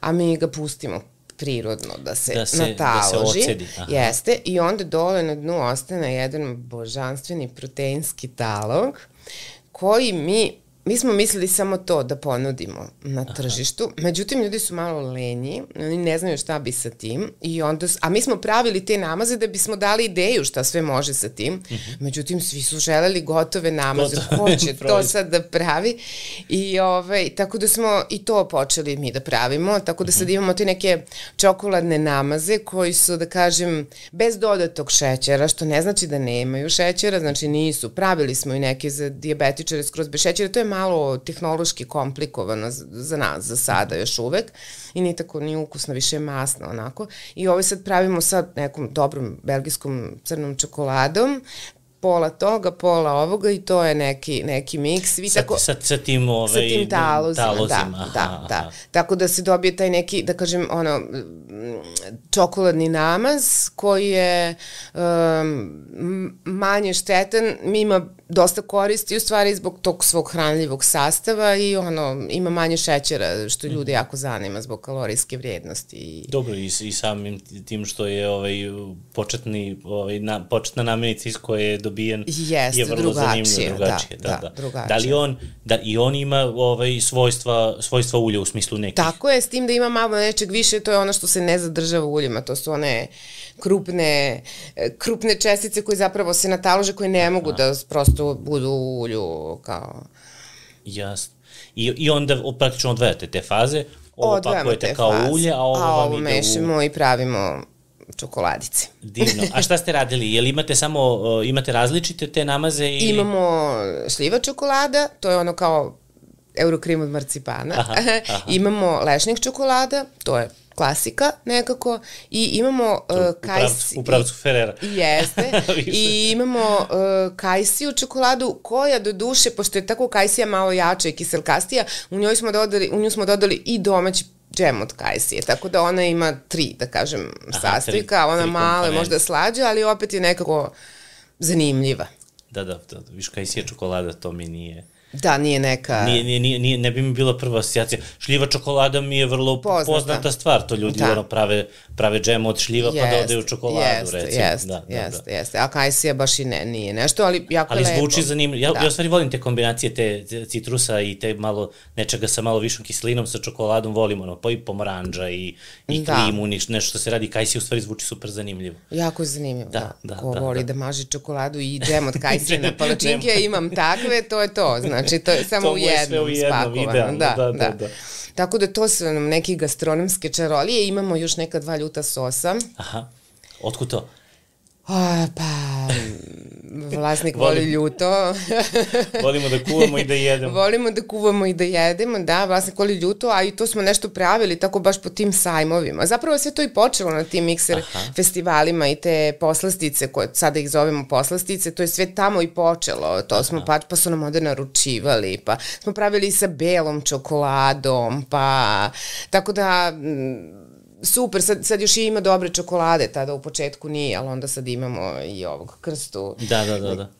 a mi ga pustimo prirodno da se, da se nataloži. Da se ocedi. Aha. Jeste, i onda dole na dnu ostane jedan božanstveni proteinski talog koji mi mi smo mislili samo to da ponudimo na tržištu, Aha. međutim ljudi su malo lenji, oni ne znaju šta bi sa tim, i onda, a mi smo pravili te namaze da bismo dali ideju šta sve može sa tim, uh mhm. -huh. međutim svi su želeli gotove namaze, ko će to sad da pravi, i ovaj, tako da smo i to počeli mi da pravimo, tako da sad mhm. imamo te neke čokoladne namaze koji su, da kažem, bez dodatog šećera, što ne znači da nemaju šećera, znači nisu, pravili smo i neke za diabetičare skroz bez šećera, to je malo tehnološki komplikovano za nas, za sada još uvek i ni tako ni ukusno, više masno onako. I ovo sad pravimo sa nekom dobrom belgijskom crnom čokoladom, pola toga, pola ovoga i to je neki, neki miks. Vi sa, tako, sa, sa tim, ovaj, sa tim talozima, talozima. Da, aha, da, aha. da. Tako da se dobije taj neki, da kažem, ono, čokoladni namaz koji je um, manje štetan, ima dosta koristi u stvari zbog tog svog hranljivog sastava i ono, ima manje šećera što ljude mhm. jako zanima zbog kalorijske vrijednosti. Dobro, i, i samim tim što je ovaj, početni, ovaj, na, početna namirnica iz koje je dobijen Jest, je vrlo drugačije, zanimljivo, drugačije. Da, da, da, da. Drugačije. Da li on, da i on ima ovaj, svojstva, svojstva ulja u smislu nekih? Tako je, s tim da ima malo nečeg više, to je ono što se ne zadržava u uljima, to su one krupne, krupne čestice koje zapravo se natalože, koje ne mogu Aha. da prosto budu u ulju kao... Jasno. I, I onda praktično odvajate te faze, ovo Odvajamo pakujete kao faze, ulje, a ovo a vam ovo ide mešimo u... i pravimo čokoladice. Divno. A šta ste radili? Jel imate samo, uh, imate različite te namaze? Ili... Imamo šljiva čokolada, to je ono kao eurokrim od marcipana. Aha, aha. Imamo lešnik čokolada, to je klasika nekako i imamo uh, kajsi... U pravcu Ferrera. Jeste. I imamo uh, kajsiju čokoladu koja do duše, pošto je tako kajsija malo jača i kiselkastija, u njoj smo dodali, u nju smo dodali i domaći džem od kajsije, tako da ona ima tri, da kažem, sastojka, ona mala, možda slađa, ali opet je nekako zanimljiva. Da, da, da, viš kajsija čokolada, to mi nije Da, nije neka... Nije, nije, nije, nije, ne bi mi bila prva asocijacija. Šljiva čokolada mi je vrlo poznata, poznata stvar. To ljudi da. ono prave, prave džem od šljiva jest, pa dodaju čokoladu, jest, recimo. Jeste, da, jeste, da, da. jeste. A kajsija baš i ne, nije nešto, ali jako ali lepo. Ali zvuči zanimljivo. Ja, da. ja stvari volim te kombinacije te, citrusa i te malo, nečega sa malo višom kiselinom sa čokoladom, volim ono, pa i pomoranđa i, i da. klimu, nešto što se radi. Kajsija u stvari zvuči super zanimljivo. Jako je zanimljivo, da. da. da Ko da, voli da. da maži čokoladu i džem od kajsije na palačinke, imam takve, to je to. Znači, Znači, to je samo u jednom, u jednom. Idealno, da, da, da, da, da. Tako da to su nam neki gastronomske čarolije. Imamo još neka dva ljuta sosa. Aha. Otkud to? O, pa, vlasnik voli ljuto. Volimo da kuvamo i da jedemo. Volimo da kuvamo i da jedemo, da, vlasnik voli ljuto, a i to smo nešto pravili tako baš po tim sajmovima. Zapravo sve to i počelo na tim mikser Aha. festivalima i te poslastice, koje sada ih zovemo poslastice, to je sve tamo i počelo. To Aha. smo pa, pa su nam onda naručivali, pa smo pravili sa belom čokoladom, pa tako da super, sad, sad još i ima dobre čokolade, tada u početku nije, ali onda sad imamo i ovog krstu. Da, da, da, da.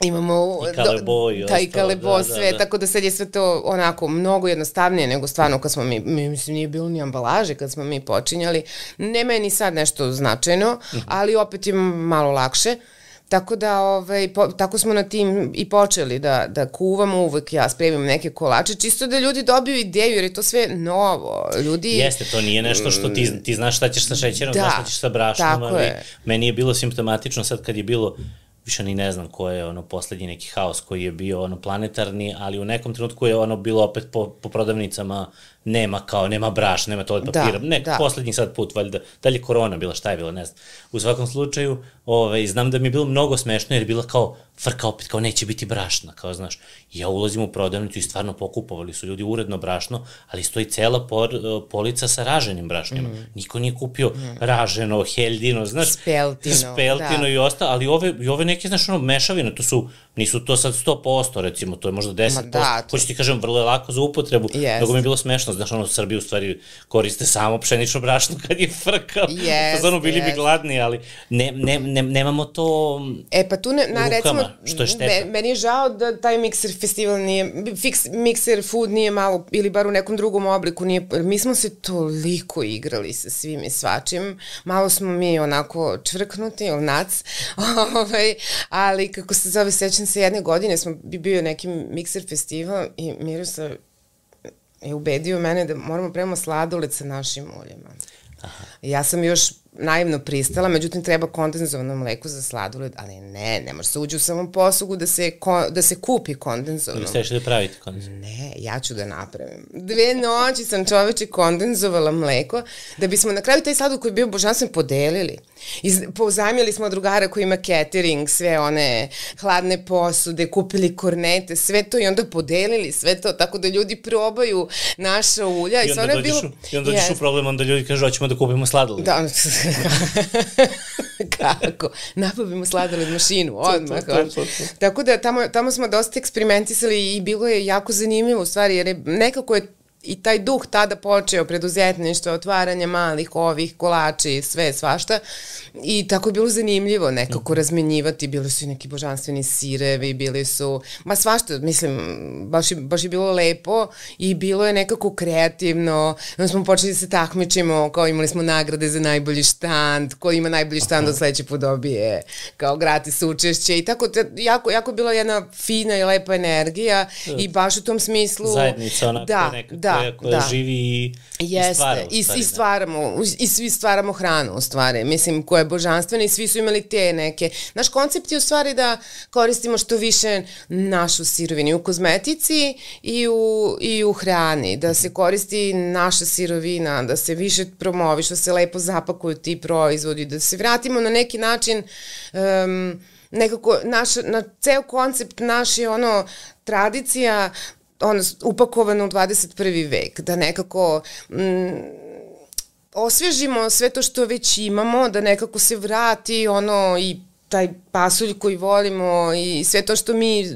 Imamo I kalebo i i kalebo, da, sve, da, da. tako da sad je sve to onako mnogo jednostavnije nego stvarno kad smo mi, mi mislim nije bilo ni ambalaže kad smo mi počinjali. Nema je ni sad nešto značajno, mhm. ali opet je malo lakše. Uh, Tako da, ovaj, po, tako smo na tim i počeli da, da kuvamo, uvek ja spremim neke kolače, čisto da ljudi dobiju ideju, jer je to sve novo. Ljudi... Jeste, to nije nešto što ti, ti znaš šta ćeš sa šećerom, da, znaš šta ćeš sa brašnom, ali je. meni je bilo simptomatično sad kad je bilo više ni ne znam ko je ono poslednji neki haos koji je bio ono planetarni, ali u nekom trenutku je ono bilo opet po, po prodavnicama nema kao, nema braš, nema to od papira. Da, ne, da. poslednji sad put, valjda, da li je korona bila, šta je bilo, ne znam. U svakom slučaju, ovaj, znam da mi je bilo mnogo smešno jer je bila kao, frka opet, kao neće biti brašna, kao znaš. ja ulazim u prodavnicu i stvarno pokupovali su ljudi uredno brašno, ali stoji cela por, polica sa raženim brašnjima. Mm. Niko nije kupio mm. raženo, heldino, znaš. Speltino. Speltino da. i ostalo, ali ove, i ove neke, znaš, ono, mešavine, to su, nisu to sad 100%, recimo, to je možda 10%. Ma da, to... Hoću ti kažem, vrlo je lako za upotrebu. Yes. Mnogo mi je bilo smešno, znaš, ono, Srbiji u stvari koriste samo pšenično brašno kad je frka. Yes, Fazonu, bili yes. bi gladni, ali ne, ne, ne, nemamo to E, pa tu, ne, na, rukama, recimo, što je šteta. Me, meni je žao da taj mikser festival nije, fix, mikser food nije malo, ili bar u nekom drugom obliku nije, mi smo se toliko igrali sa svim i svačim, malo smo mi onako čvrknuti, ili nac, ovaj, ali kako se zove, sećam se jedne godine smo bi bio neki mikser festival i Miroslav je ubedio mene da moramo prema sladoled sa našim uljima. Aha. Ja sam još naivno pristala, međutim treba kondenzovano mleko za sladoled, ali ne, ne može se uđi u samom poslugu da se, ko, da se kupi kondenzovano. Ili ste da pravite kondenzovano? Ne, ja ću da napravim. Dve noći sam čoveče kondenzovala mleko, da bismo na kraju taj sladoled koji je bio božanstven podelili. Iz, pozajmili smo drugara koji ima catering, sve one hladne posude, kupili kornete, sve to i onda podelili sve to, tako da ljudi probaju naša ulja. I, I onda, dođeš, bilo... i onda dođeš yes. u problem, onda ljudi kažu, hoćemo da kupimo sladoled. Da, Kako? Nabavimo sladoled mašinu, odmah. To, to, to, to. Tako da tamo, tamo smo dosta eksperimentisali i bilo je jako zanimljivo u stvari, jer je, nekako je i taj duh tada počeo preduzetništvo, otvaranje malih ovih kolači, sve, svašta. I tako je bilo zanimljivo nekako mhm. razmenjivati, bili su i neki božanstveni sirevi, bili su, ma svašta, mislim, baš je, baš je bilo lepo i bilo je nekako kreativno. Onda smo počeli da se takmičimo, kao imali smo nagrade za najbolji štand, ko ima najbolji štand od sledeće put dobije kao gratis učešće i tako, te, jako, jako bila jedna fina i lepa energija i baš u tom smislu... Zajednica onako da, neka da, koja, koja da. živi i, Jeste, i stvara. I, stvari, i, da. stvaramo, i svi stvaramo hranu u stvari, mislim, koja je božanstvena i svi su imali te neke. Naš koncept je u stvari da koristimo što više našu sirovinu u kozmetici i u, i u hrani, da se koristi naša sirovina, da se više promoviš, da se lepo zapakuju ti proizvodi, da se vratimo na neki način um, nekako naš, na ceo koncept naš je ono tradicija ono, upakovano u 21. vek, da nekako mm, osvežimo sve to što već imamo, da nekako se vrati ono i taj pasulj koji volimo i sve to što mi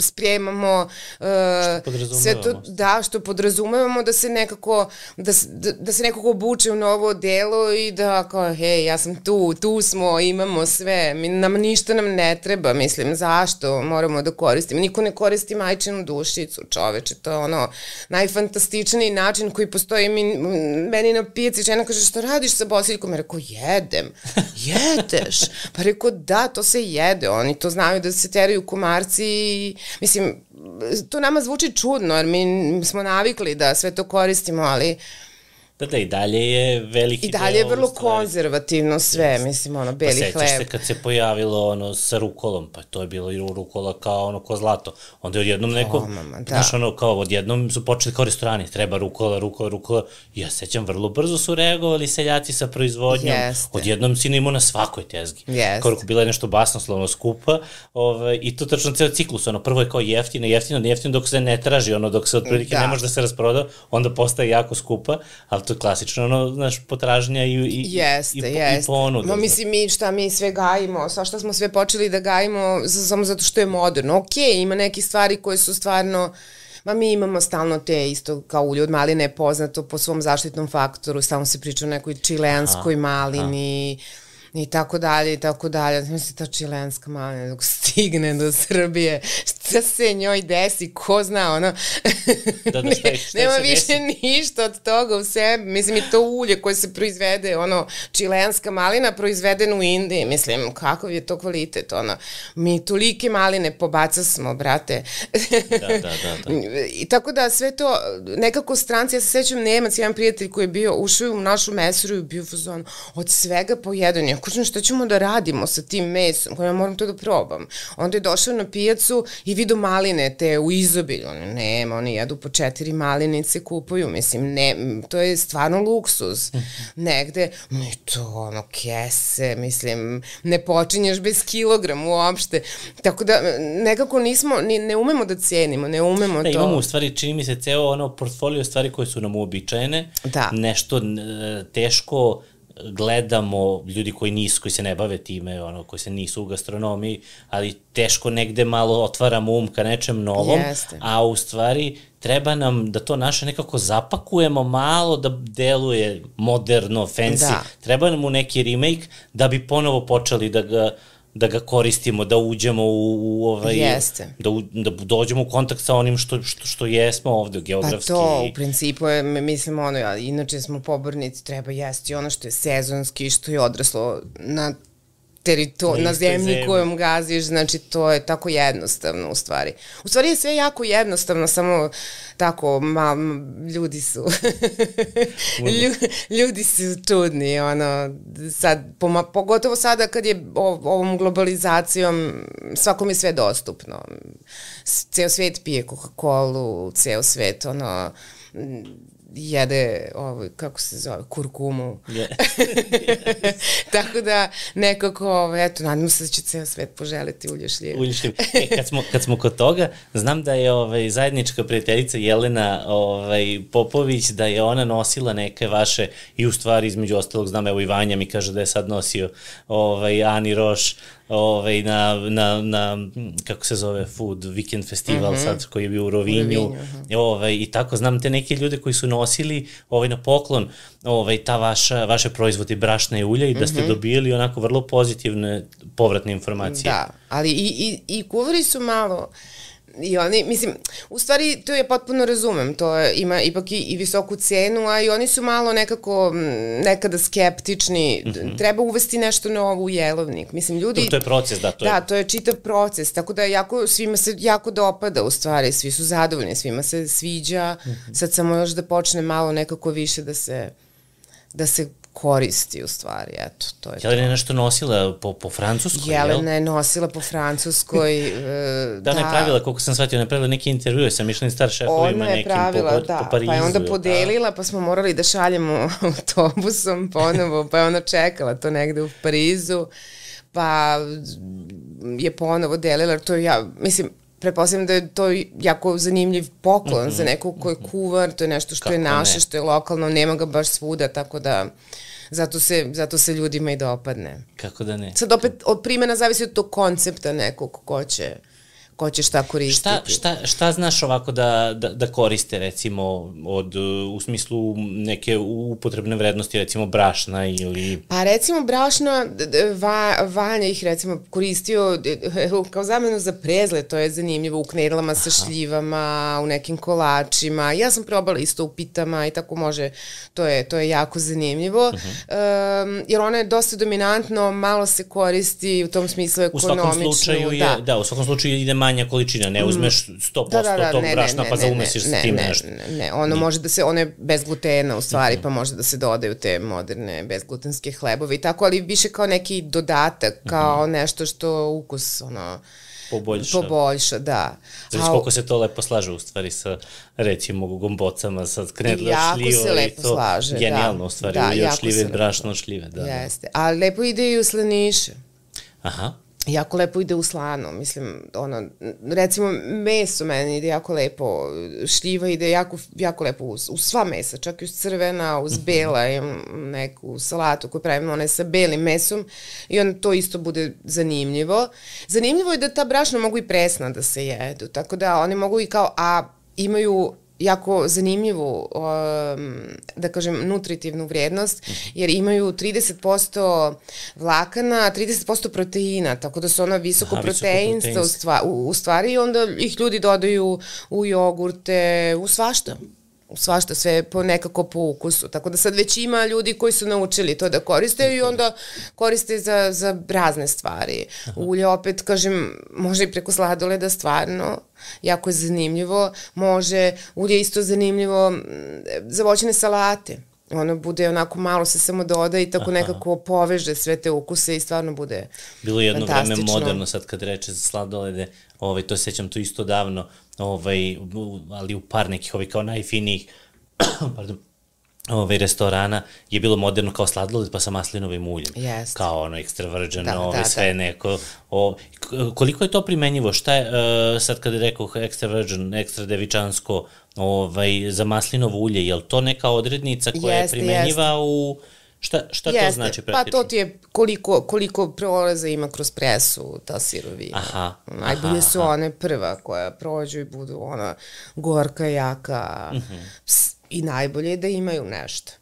spremamo uh, što sve to da što podrazumevamo da se nekako da, da, da se nekako obuče u novo delo i da kao hej ja sam tu tu smo imamo sve mi, nam ništa nam ne treba mislim zašto moramo da koristimo? Niko ne koristi majčinu dušicu čoveče to je ono najfantastičniji način koji postoji. Mi, meni na pijaci žena kaže što radiš sa bosiljkom? Ja rekao jedem. Jedeš? Pa rekao da to se jede, oni to znaju da se teraju komarci i, mislim, to nama zvuči čudno, jer mi smo navikli da sve to koristimo, ali Da, da, i dalje je veliki I dalje je vrlo konzervativno sve, mislim, ono, beli pa hleb. Pa se kad se pojavilo ono sa rukolom, pa to je bilo i rukola kao ono ko zlato. Onda je odjednom neko, oh, mama, da. znaš, ono, kao odjednom su počeli kao restorani, treba rukola, rukola, rukola. Ja sećam, vrlo brzo su reagovali seljaci sa proizvodnjom. Jeste. Odjednom si imao na svakoj tezgi. Jeste. Kao bila je nešto basnoslovno skupa ovaj, i to tačno ceo ciklus, ono, prvo je kao jeftino, jeftino, jeftino dok se ne traži, ono, dok se otprilike da. ne može da se rasproda, onda postaje jako skupa, ali to je klasično, ono, znaš, potražnja i, i, jeste, i, jeste. i ponuda. No, mislim, mi šta mi sve gajimo, sa šta smo sve počeli da gajimo samo zato što je moderno. Ok, ima neke stvari koje su stvarno Ma mi imamo stalno te isto kao ulje od maline poznato po svom zaštitnom faktoru, stalno se priča o nekoj čilenskoj malini, aha i tako dalje i tako dalje. Mislim, ta čilenska malina dok stigne do Srbije, šta se njoj desi, ko zna, ono. Da, da, šta, šta Nema više desi? ništa od toga u sebi. Mislim, i to ulje koje se proizvede, ono, čilenska malina proizvedena u Indiji, mislim, kakav je to kvalitet, ono. Mi tolike maline pobaca smo, brate. da, da, da, da. I tako da sve to, nekako stranci, ja se sećam Nemac, jedan prijatelj koji je bio, ušao u našu mesoru i bio fazon, od svega po jedan, kažem šta ćemo da radimo sa tim mesom, koja ja moram to da probam. Onda je došao na pijacu i vidio maline te u izobilju. Oni, nema, oni jedu po četiri malinice, kupuju, mislim, ne, to je stvarno luksuz. Negde, mi to, ono, kese, mislim, ne počinješ bez kilogram uopšte. Tako da, nekako nismo, ni, ne umemo da cenimo, ne umemo da, to. imamo u stvari, čini mi se, ceo ono portfolio stvari koje su nam uobičajene, da. nešto teško gledamo ljudi koji nisu, koji se ne bave time, ono, koji se nisu u gastronomiji, ali teško negde malo otvaramo um ka nečem novom, Jeste. a u stvari treba nam da to naše nekako zapakujemo malo da deluje moderno, fancy. Da. Treba nam u neki remake da bi ponovo počeli da ga da ga koristimo, da uđemo u, u ovaj Jeste. da u, da dođemo u kontakt sa onim što što što jesmo ovde geografski. Pa to u principu je mislim ono inače smo pobornici treba jesti ono što je sezonski, što je odraslo na terito, na zemlji zemlji. kojom gaziš, znači to je tako jednostavno u stvari. U stvari je sve jako jednostavno, samo tako, ma, ljudi su, ljudi su čudni, ono, sad, poma, pogotovo sada kad je ovom globalizacijom, svakom je sve dostupno. Ceo svet pije Coca-Cola, ceo svet, ono, jede, ovaj, kako se zove, kurkumu. Yeah. Tako da nekako, ovaj, eto, nadam se da će ceo svet poželiti. Ulje šljive. E, kad, smo, kad smo kod toga, znam da je ovaj, zajednička prijateljica Jelena ovaj, Popović, da je ona nosila neke vaše, i u stvari između ostalog, znam, evo i Vanja mi kaže da je sad nosio ovaj, Ani Roš, ovaj, na, na, na, kako se zove, Food Weekend Festival mm -hmm. sad, koji je bio u Rovinju, Rovinju uh -huh. ovaj, i tako, znam te neke ljude koji su nosili ovaj, na poklon ovaj, ta vaša, vaše proizvodi brašna i ulja i da ste mm -hmm. dobili onako vrlo pozitivne povratne informacije. Da, ali i, i, i kuvari su malo, I oni, mislim, u stvari to je potpuno razumem, to je, ima ipak i, i visoku cenu, a i oni su malo nekako nekada skeptični, mm -hmm. treba uvesti nešto novo u jelovnik. Mislim, ljudi... To, to je proces, da, to je... Da, to je čitav proces, tako da jako, svima se jako dopada u stvari, svi su zadovoljni, svima se sviđa, mm -hmm. sad samo još da počne malo nekako više da se da se koristi u stvari, eto, to je Jelena je nešto nosila po, po francuskoj, Jelena je nosila po francuskoj, uh, da. Da, ona je pravila, koliko sam shvatio, ona je pravila neke intervjue sa Michelin star šefovima nekim pravila, po, da, po Parizu. Pa je onda podelila, pa smo morali da šaljemo autobusom ponovo, pa je ona čekala to negde u Parizu, pa je ponovo delila, to ja, mislim, prepostavljam da je to jako zanimljiv poklon mm -hmm. za nekog ko je kuvar, to je nešto što Kako je naše, ne? što je lokalno, nema ga baš svuda, tako da zato se, zato se ljudima i dopadne. Kako da ne? Sad opet od primjena zavisi od tog koncepta nekog ko će ko će šta koristiti. Šta, šta, šta znaš ovako da, da, da koriste recimo od, u smislu neke upotrebne vrednosti recimo brašna ili... Pa recimo brašna, va, Vanja ih recimo koristio kao zamenu za prezle, to je zanimljivo u knedlama sa šljivama, u nekim kolačima. Ja sam probala isto u pitama i tako može, to je, to je jako zanimljivo. Uh -huh. um, jer ona je dosta dominantno, malo se koristi u tom smislu ekonomično. U svakom slučaju je, da, da u svakom slučaju ide manja količina, ne uzmeš 100% da, da, da, tog ne, brašna ne, pa zaumesiš sa tim ne, nešto. Ne, ne, ono ne. može da se, ono je bez glutena u stvari, mm -hmm. pa može da se dodaju te moderne bezglutenske hlebove i tako, ali više kao neki dodatak, kao mm -hmm. nešto što ukus, ono, poboljša. Poboljša, da. Znači koliko se to lepo slaže u stvari sa recimo gombocama, sa knedla šljiva. Jako se lepo to slaže, genijalno da. u stvari, da, šljive, brašno šljive. Da, Jeste, a lepo ide i u slaniše. Aha jako lepo ide u slano, mislim, ono, recimo meso meni ide jako lepo, šljiva ide jako, jako lepo uz, uz sva mesa, čak i uz crvena, uz bela, imam neku salatu koju pravimo, ona je sa belim mesom i onda to isto bude zanimljivo. Zanimljivo je da ta brašna mogu i presna da se jedu, tako da oni mogu i kao, a imaju jako zanimljivu, um, da kažem, nutritivnu vrednost, jer imaju 30% vlakana, 30% proteina, tako da su ona visoko proteinska u, stva, u, u stvari i onda ih ljudi dodaju u jogurte, u svašta svašta sve po nekako po ukusu. Tako da sad već ima ljudi koji su naučili to da koriste i onda koriste za, za razne stvari. Aha. Ulje opet, kažem, može i preko sladoleda stvarno, jako je zanimljivo. Može, ulje isto zanimljivo za voćne salate ono bude onako malo se samo doda i tako Aha. nekako poveže sve te ukuse i stvarno bude Bilo je jedno vreme moderno sad kad reče za sladolede, ovaj, to sećam to isto davno, ovaj, ali u par nekih ovih kao najfinijih, pardon, ovaj, restorana je bilo moderno kao sladoled pa sa maslinovim uljem. Yes. Kao ono extra virgin, da, ovaj, da, sve da. neko. O, koliko je to primenjivo? Šta je, uh, sad kada rekao extra virgin, extra devičansko, ovaj, za maslinovo ulje, je li to neka odrednica koja jeste, je primenjiva jeste. u... Šta, šta Jeste, to znači praktično? Pa to ti je koliko, koliko prolaza ima kroz presu ta sirovina. Aha. Najbolje aha, su aha. one prva koja prođu i budu ona gorka, jaka. -huh. ps, i najbolje je da imaju nešto.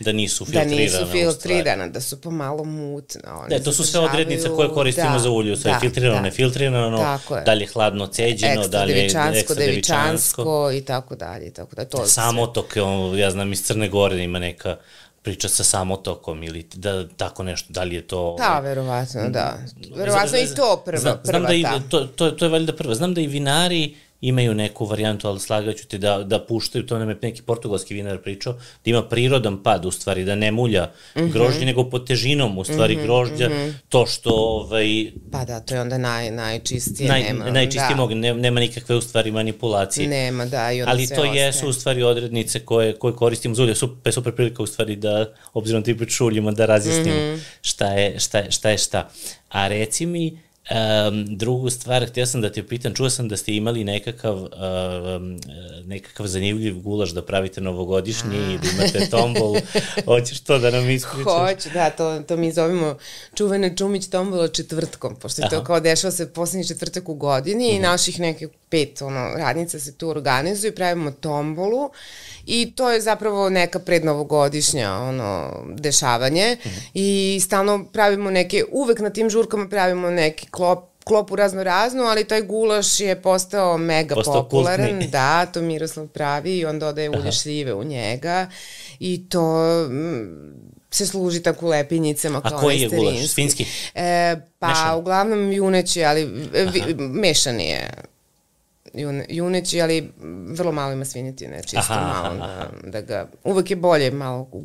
Da nisu filtrirane. Da nisu filtrirane, da su pomalo mutne. One ne, to su sve odrednice koje koristimo da, za ulju. Sve da, filtrirano, da. nefiltrirano, da li je hladno ceđeno, ekstra da li je ekstra devičansko. i tako dalje. I tako da, to Samo to, ja znam, iz Crne Gore ima neka priča sa samotokom ili da tako nešto, da li je to... Da, verovatno, da. Verovatno i to prva, znam, prva znam da i, to, to, to je valjda prva. Znam da i vinari imaju neku varijantu, ali slagaću te da, da puštaju, to nam je neki portugalski vinar pričao, da ima prirodan pad u stvari, da ne mulja mm -hmm. grožđe, nego pod težinom u stvari mm -hmm, grožđa, mm -hmm. to što... Ovaj, pa da, to je onda naj, najčistije. Naj, nema, najčistije da. mogu, ne, nema nikakve u stvari manipulacije. Nema, da, i onda Ali to ostaje. jesu u stvari odrednice koje, koje koristimo za ulje. Super, super prilika u stvari da, obzirom ti priču uljima, da razjasnim mm -hmm. šta, je, šta, je, šta je šta. A reci mi, Um, drugu stvar, htio sam da te pitam, čuo sam da ste imali nekakav, um, nekakav zanimljiv gulaš da pravite novogodišnji i da imate tombol. Hoćeš to da nam ispričaš? Hoću, da, to, to mi zovemo čuvene Čumić tombola četvrtkom, pošto je to kao dešava se poslednji četvrtak u godini mm -hmm. i mhm. naših nekih pet ono, radnica se tu organizuju, pravimo tombolu i to je zapravo neka prednovogodišnja ono, dešavanje mm -hmm. i stalno pravimo neke, uvek na tim žurkama pravimo neki klop klopu razno razno, ali taj gulaš je postao mega postao popularan. Kultni. Da, to Miroslav pravi i on dodaje ulje šljive u njega i to mm, se služi tako u lepinjicama kao A koji je gulaš? Finski? E, pa Mešan. uglavnom juneći, ali vi, mešani je june, juneći, ali vrlo malo ima svinjetine, čisto aha, malo aha. Da, ga, uvek je bolje malo u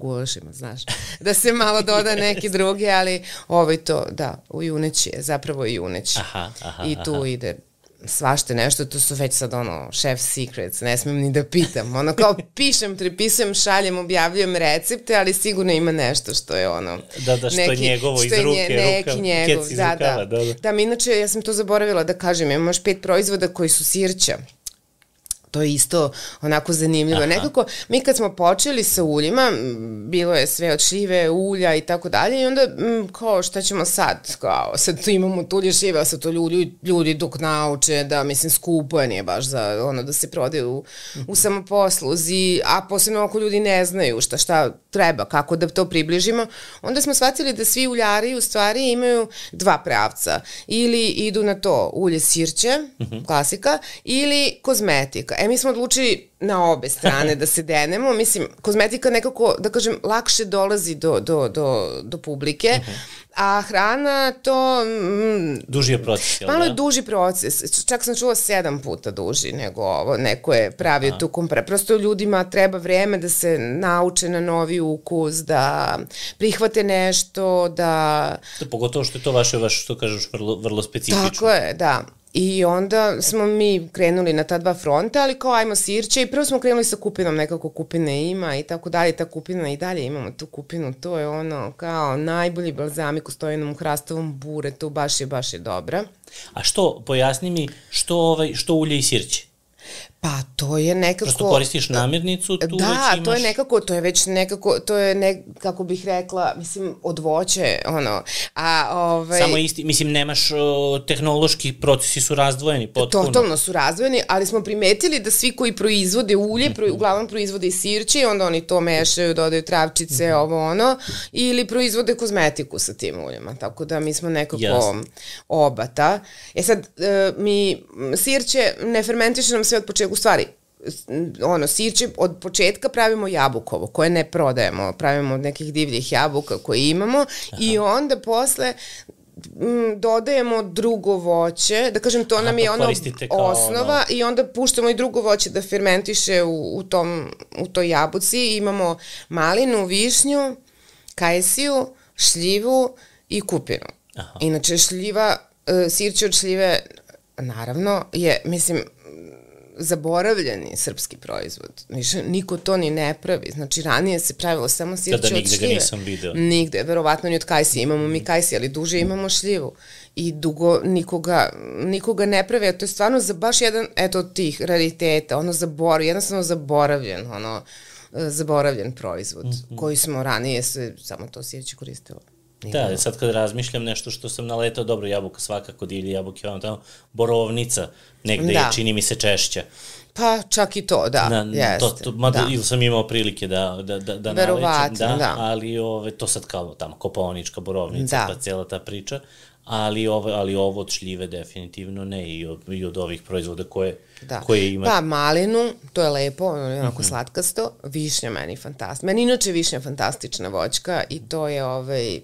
znaš, da se malo doda neki drugi, ali ovaj to, da, u juneći je, zapravo i juneći. Aha, aha, I tu aha. ide svašte nešto, to su već sad ono chef secrets, ne smem ni da pitam. Ono kao pišem, prepisujem, šaljem, objavljujem recepte, ali sigurno ima nešto što je ono... Da, da, što neki, je njegovo što iz ruke, je neki ruka, njegov, da, da, da, da. Da, mi inače, ja sam to zaboravila da kažem, imamo još pet proizvoda koji su sirća to je isto onako zanimljivo. Aha. Nekako, mi kad smo počeli sa uljima, bilo je sve od šljive, ulja i tako dalje i onda m, kao šta ćemo sad? Kao, sad tu imamo tulje šljive, a sad to ljudi, ljudi dok nauče da, mislim, skupo je, nije baš za ono da se prode u, u samoposluzi, a posebno ako ljudi ne znaju šta, šta treba, kako da to približimo, onda smo shvatili da svi uljari u stvari imaju dva pravca. Ili idu na to ulje sirće, uh mhm. -huh. klasika, ili kozmetika E, mi smo odlučili na obe strane da se denemo. Mislim, kozmetika nekako, da kažem, lakše dolazi do, do, do, do publike, uh. -huh. a hrana to... Mm, duži je proces, jel Malo da? je duži proces. Čak sam čula sedam puta duži nego ovo. Neko je pravio Aha. tu kompre. Prosto ljudima treba vreme da se nauče na novi ukus, da prihvate nešto, da... da pogotovo što je to vaše, vaše što kažeš, vrlo, vrlo specifično. Tako je, da. I onda smo mi krenuli na ta dva fronta, ali kao ajmo sirće i prvo smo krenuli sa kupinom, nekako kupine ima i tako dalje, ta kupina i dalje imamo tu kupinu, to je ono kao najbolji balzamik u stojenom hrastovom buretu, baš je, baš je dobra. A što, pojasni mi, što, ovaj, što ulje i sirće? Pa to je nekako... Prosto koristiš namirnicu, tu da, već imaš... to je nekako, to je već nekako, to je ne, kako bih rekla, mislim, od voće, ono, a ovaj... Samo isti, mislim, nemaš, o, tehnološki procesi su razdvojeni potpuno. Totalno su razdvojeni, ali smo primetili da svi koji proizvode ulje, mm -hmm. uglavnom proizvode i sirće, onda oni to mešaju, dodaju travčice, mm -hmm. ovo ono, ili proizvode kozmetiku sa tim uljima, tako da mi smo nekako Jasne. obata. E sad, e, mi sirće ne fermentiše nam sve od početka u stvari, ono, sirće od početka pravimo jabukovo, koje ne prodajemo, pravimo od nekih divljih jabuka koje imamo Aha. i onda posle m, dodajemo drugo voće, da kažem to Aha, nam je ono osnova ono... i onda puštamo i drugo voće da fermentiše u, u, tom, u toj jabuci. Imamo malinu, višnju, kajsiju, šljivu i kupinu. Aha. Inače šljiva, e, sirće od šljive naravno je, mislim, zaboravljeni srpski proizvod. Više niko to ni ne pravi. Znači, ranije se pravilo samo sirće da, da, od šljive. Da, nigde ga nisam video. Nigde, verovatno ni od kajsi. Imamo mi kajsi, ali duže imamo šljivu. I dugo nikoga, nikoga ne pravi. A to je stvarno za baš jedan, eto, od tih rariteta, ono zaborav, jednostavno zaboravljen, ono, zaboravljen proizvod, mm -hmm. koji smo ranije se, samo to sirće koristilo. Da, sad kad razmišljam nešto što sam naletao, dobro, jabuka svakako, divlje jabuke, vam tamo, borovnica, negde da. je, čini mi se češća. Pa čak i to, da, da jeste. To, to, mada da. ili sam imao prilike da, da, da, da nalećem, da, da, ali ove, to sad kao tamo kopaonička borovnica, da. pa cijela ta priča, ali ovo, ali ovo od šljive definitivno ne i od, i od ovih proizvoda koje, da. koje ima. Pa malinu, to je lepo, onako mm -hmm. slatkasto, višnja meni fantastična. Meni inače višnja fantastična voćka i to je ovaj,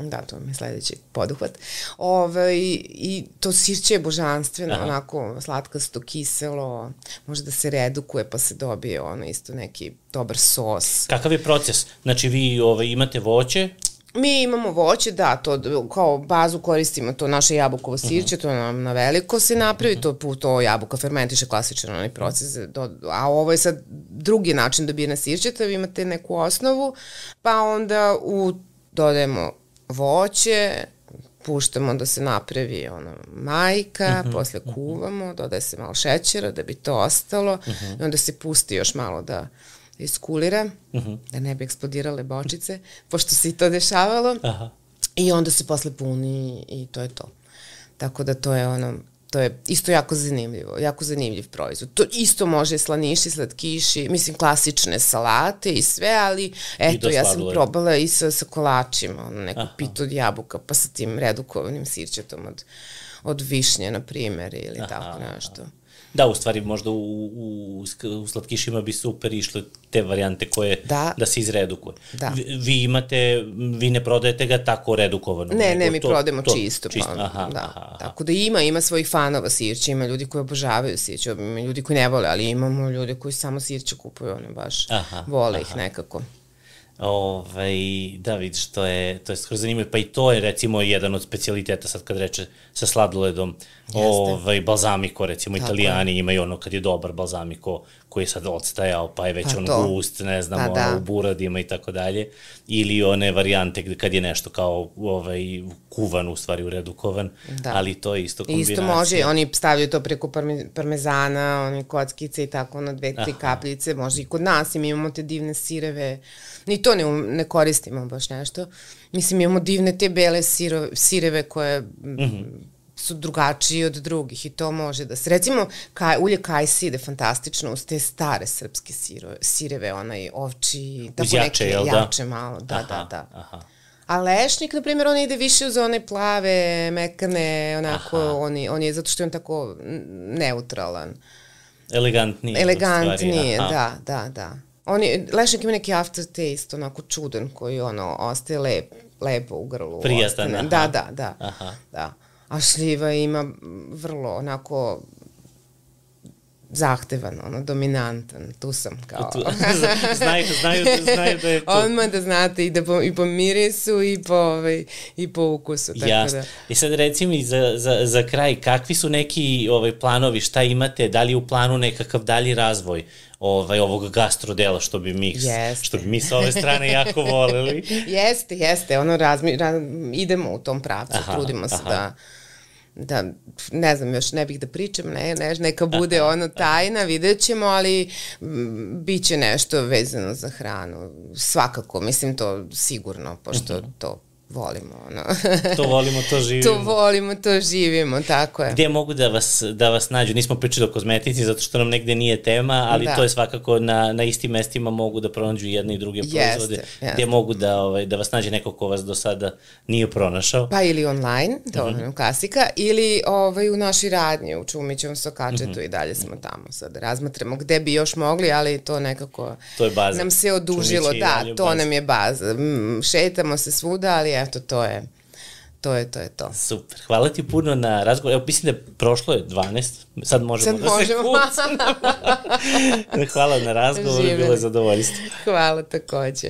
Da, to mi je sledeći poduhvat. Ove, I to sirće je božanstveno, Aha. onako slatkasto, kiselo, može da se redukuje pa se dobije ono isto neki dobar sos. Kakav je proces? Znači vi ovaj, imate voće, Mi imamo voće, da, to kao bazu koristimo to naše jabukovo sirće, uh -huh. to nam na veliko se napravi, uh -huh. to, to jabuka fermentiše klasičan onaj proces, do, a ovo je sad drugi način dobijena sirćeta, vi imate neku osnovu, pa onda u, dodajemo voće, puštamo da se napravi ono, majka, uh -huh, posle kuvamo, dodaje se malo šećera da bi to ostalo uh -huh. i onda se pusti još malo da iskulira, uh -huh. da ne bi eksplodirale bočice, pošto se i to dešavalo. Aha. I onda se posle puni i to je to. Tako da to je ono, to je isto jako zanimljivo, jako zanimljiv proizvod. To isto može slaniši, slatkiši, mislim klasične salate i sve, ali eto, ja sam probala i sa, sa kolačima, ono, neku Aha. pitu od jabuka, pa sa tim redukovanim sirćetom od, od višnje, na primer, ili Aha. tako nešto. Aha. Da, u stvari možda u, u, u slatkišima bi super išle te varijante koje da, da se izredukuje. Da. Vi, vi imate, vi ne prodajete ga tako redukovano? Ne, ne, mi to, prodajemo to, čisto. čisto. Pa, aha, da. aha. Tako da ima, ima svojih fanova sirća, ima ljudi koji obožavaju sirće, ima ljudi koji ne vole, ali imamo ljude koji samo sirće kupuju, one baš aha, vole aha. ih nekako. Ovaj, da, vidiš, to je, to je skoro zanimljivo. Pa i to je, recimo, jedan od specialiteta, sad kad reče, sa sladoledom, Jeste. ovaj, balzamiko, recimo, Tako italijani je. imaju ono kad je dobar balzamiko, koji je sad odstajao, pa je već pa on to. gust, ne znam, pa, da. ono, u buradima i tako dalje. Ili one varijante kad je nešto kao ovaj, kuvan, u stvari, u redu kovan, da. ali to je isto kombinacija. Isto može, oni stavljaju to preko parme, parmezana, one kockice i tako, na dve, tri kapljice, može i kod nas, i mi imamo te divne sireve, ni to ne, ne koristimo baš nešto. Mislim, imamo divne te bele siro, sireve koje mm -hmm. Su drugačiji od drugih i to može da se... Recimo, kaj, ulje kajsi ide fantastično uz te stare srpske siro, sireve, onaj ovči, tako uz jače, neke jel da? jače malo, da, aha, da, da. Aha. A lešnik, na primjer, on ide više uz one plave, mekane, onako, on je, on je zato što je on tako neutralan. Elegantniji. Elegantnije, da, da, da. On je, lešnik ima neki aftertaste, onako čudan, koji ono, ostaje lep, lepo u grlu. Prijatan, aha. Da, da, da. Aha. da. A šljiva ima vrlo onako zahtevan, ono, dominantan, tu sam kao... Tu, znaju, znaju, znaju da je tu. Odmah da znate i, da po, i po mirisu i po, ovaj, i po ukusu. Tako Jasno. Da. I sad reci mi za, za, za kraj, kakvi su neki ovaj, planovi, šta imate, da li je u planu nekakav dalji razvoj ovaj, ovog gastrodela, što bi mi, jeste. što bi mi sa ove strane jako voleli. jeste, jeste, ono, razmi, raz, idemo u tom pravcu, aha, trudimo se aha. da da, ne znam, još ne bih da pričam, ne, ne, neka bude ono tajna, vidjet ćemo, ali m, bit će nešto vezano za hranu. Svakako, mislim to sigurno, pošto mhm. to volimo. Ono. to volimo, to živimo. To volimo, to živimo, tako je. Gde mogu da vas, da vas nađu? Nismo pričali o kozmetici zato što nam negde nije tema, ali da. to je svakako na, na istim mestima mogu da pronađu jedne i druge jeste, proizvode. Jeste. Gde mogu da, ovaj, da vas nađe neko ko vas do sada nije pronašao. Pa ili online, to mm -hmm. klasika, ili ovaj, u našoj radnji, u Čumićevom Sokačetu mm -hmm. i dalje smo tamo sad. Razmatramo gde bi još mogli, ali to nekako to je baza. nam se odužilo. da, to baza. nam je baza. Šetamo se svuda, ali eto, to je to je, to je to. Super. Hvala ti puno na razgovor. Evo, mislim da je prošlo je 12. Sad možemo Sad da možemo. se kucamo. Hvala na razgovor, bilo je zadovoljstvo. Hvala takođe.